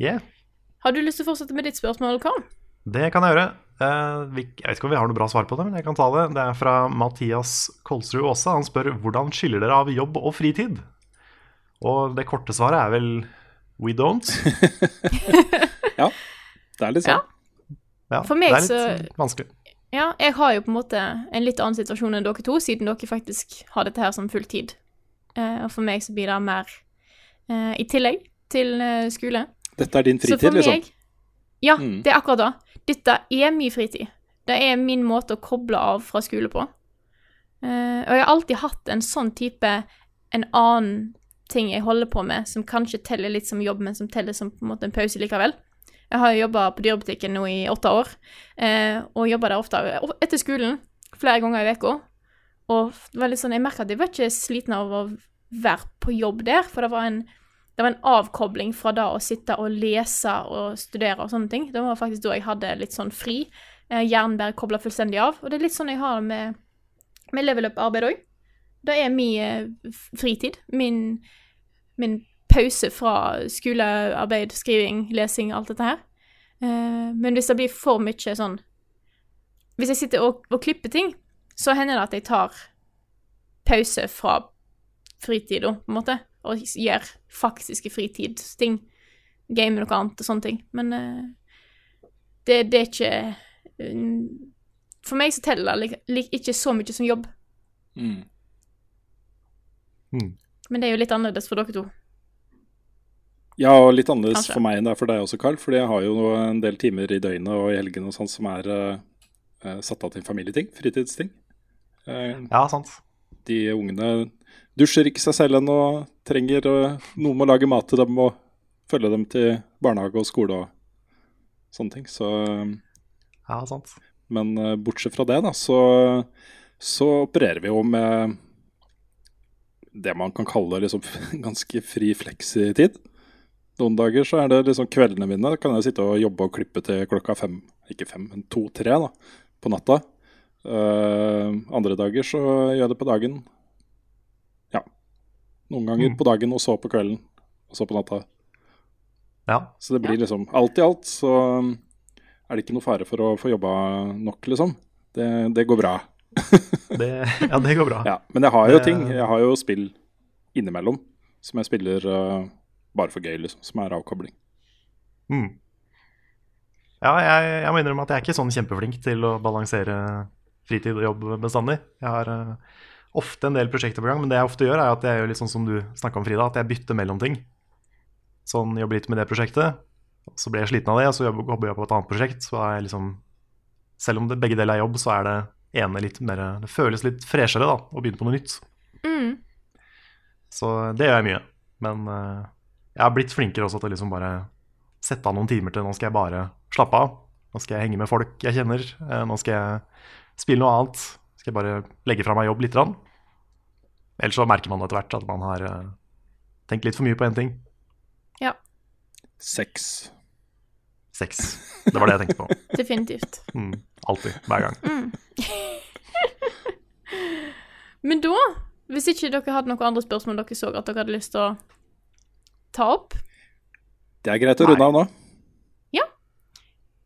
Yeah, Har du lyst til å fortsette med ditt spørsmål, Karl? det kan jeg gjøre. Eh, vi, jeg vet ikke om vi har noe bra svar på det, men jeg kan ta det. Det er fra Mathias Kolsrud Aase. Han spør hvordan skiller dere av jobb og fritid? Og det korte svaret er vel we don't. ja, Det er litt sånn. Ja, For meg det er litt så- vanskelig. Ja, jeg har jo på en måte en litt annen situasjon enn dere to, siden dere faktisk har dette her som fulltid. Eh, og for meg så blir det mer eh, i tillegg til eh, skole. Dette er din Så fritid, liksom. Ja, Mm. det er akkurat det. Dette er min fritid. Det er min måte å koble av fra skole på. Uh, og jeg har alltid hatt en sånn type En annen ting jeg holder på med, som kanskje teller litt som jobb, men som teller som på en måte en pause likevel. Jeg har jo jobba på dyrebutikken nå i åtte år, uh, og jobba der ofte etter skolen flere ganger i uka. Og det var litt sånn, jeg merka at jeg var ikke sliten av å være på jobb der, for det var en det var en avkobling fra da å sitte og lese og studere og sånne ting. Det var faktisk da jeg hadde litt sånn fri. Eh, Hjernen bare kobla fullstendig av. Og det er litt sånn jeg har det med, med level up-arbeid òg. Det er min eh, fritid. Min, min pause fra skolearbeid, skriving, lesing, alt dette her. Eh, men hvis det blir for mye sånn Hvis jeg sitter og, og klipper ting, så hender det at jeg tar pause fra fritid, da, på en måte, og gjør faktiske fritidsting. Game noe annet og sånne ting. Men eh, det, det er ikke eh, For meg så teller det ikke så mye som jobb. Mm. Mm. Men det er jo litt annerledes for dere to. Ja, og litt annerledes Kanskje. for meg enn det er for deg også, Carl. Fordi jeg har jo en del timer i døgnet og i helgene og sånn som er eh, satt av til familieting. Fritidsting. Uh, Ja, sant. de ungene dusjer ikke seg selv ennå, trenger eh, noen må lage mat til dem og følge dem til barnehage og skole og sånne ting. Så, eh, Ja, sant. men eh, bortsett fra det, da, så, så opererer vi jo med det man kan kalle liksom ganske fri fleksitid. Noen dager så er det liksom kveldene mine. Da kan jeg sitte og jobbe og klippe til klokka fem, ikke fem, men to-tre da, på natta. Uh, andre dager så gjør jeg det på dagen. Ja. Noen ganger Mm. på dagen, og så på kvelden, og så på natta. Ja. Så det blir liksom Alt i alt så um, er det ikke noe fare for å få jobba nok, liksom. Det, det går bra. Det, ja, det går bra. Ja, men jeg har jo Det- ting. Jeg har jo spill innimellom som jeg spiller uh, bare for gøy, liksom. Som er avkobling. Mm. Ja, jeg, jeg må innrømme at jeg er ikke sånn kjempeflink til å balansere fritid og jobb bestandig. Jeg har eh, ofte en del prosjekter på gang, men det jeg ofte gjør, er at jeg gjør litt sånn som du snakka om, Frida, at jeg bytter mellom ting. Sånn jobber litt med det prosjektet, så blir jeg sliten av det, og så jobber jeg på et annet prosjekt. Så er jeg liksom Selv om det begge deler er jobb, så er det ene litt mer Det føles litt freshere, da, å begynne på noe nytt. Mm. Så det gjør jeg mye. Men uh, jeg har blitt flinkere også til å liksom bare sette av noen timer til nå skal jeg bare slappe av. Nå skal jeg henge med folk jeg kjenner. eh, Nå skal jeg spille noe annet. Skal jeg bare legge fra meg jobb lite grann. Ellers så merker man etter hvert at man har eh, tenkt litt for mye på én ting. Ja. Sex. Sex. Det var det jeg tenkte på. Definitivt. Mm, alltid. Hver gang. Men da, hvis ikke dere hadde noen andre spørsmål dere så at dere hadde lyst til å ta opp, Det er greit å runde av nå. Ja.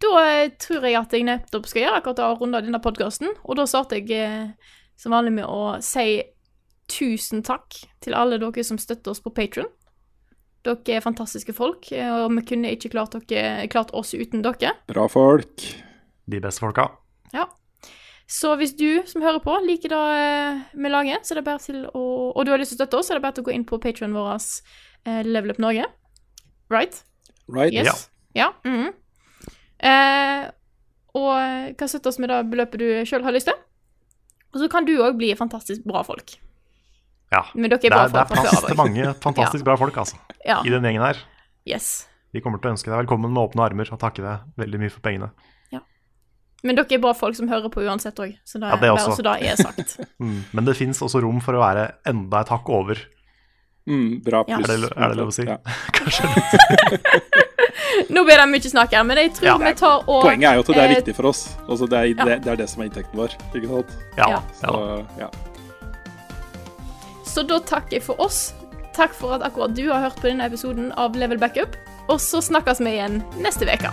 da eh, tror jeg at jeg nettopp skal gjøre akkurat det og runde av denne podkasten. Og da starter jeg eh, som vanlig med å si tusen takk til alle dere som støtter oss på Patron. Dere er fantastiske folk, eh, og vi kunne ikke klart, dere, klart oss uten dere. Bra folk. De beste folka. Ja. Så hvis du som hører på liker det eh, vi lager, så er det bare til å Og du har lyst til å støtte oss, så er det bare til å gå inn på patrionen vår, eh, Level Up Norge. Right? Right? Yes. Ja. mhm. eh, og kan støtte oss med det beløpet du sjøl har lyst til. Og så kan du òg bli fantastisk bra folk. Ja. Men dere er Det folk det er plass før til mange fantastisk bra folk, altså. Ja. I den gjengen her. Yes. Vi kommer til å ønske deg velkommen med åpne armer og takke deg veldig mye for pengene. Men dere er bra folk som hører på uansett òg, så det, Ja, det er også. bare er sagt. Mm. Men det fins også rom for å være enda et hakk over. Mm, bra Ja. pluss. Er det, er det lov å si? Ja. Nå blir det mye snakk her, men jeg tror Ja. vi tar og Poenget er jo at det er eh, viktig for oss. Altså, det, er, Ja. det, det er det som er inntekten vår. Ikke sant? Ja, Ja. ja. Så, ja. Så da takker jeg for oss. Takk for at akkurat du har hørt på denne episoden av Level Backup. Og så snakkes vi igjen neste uke.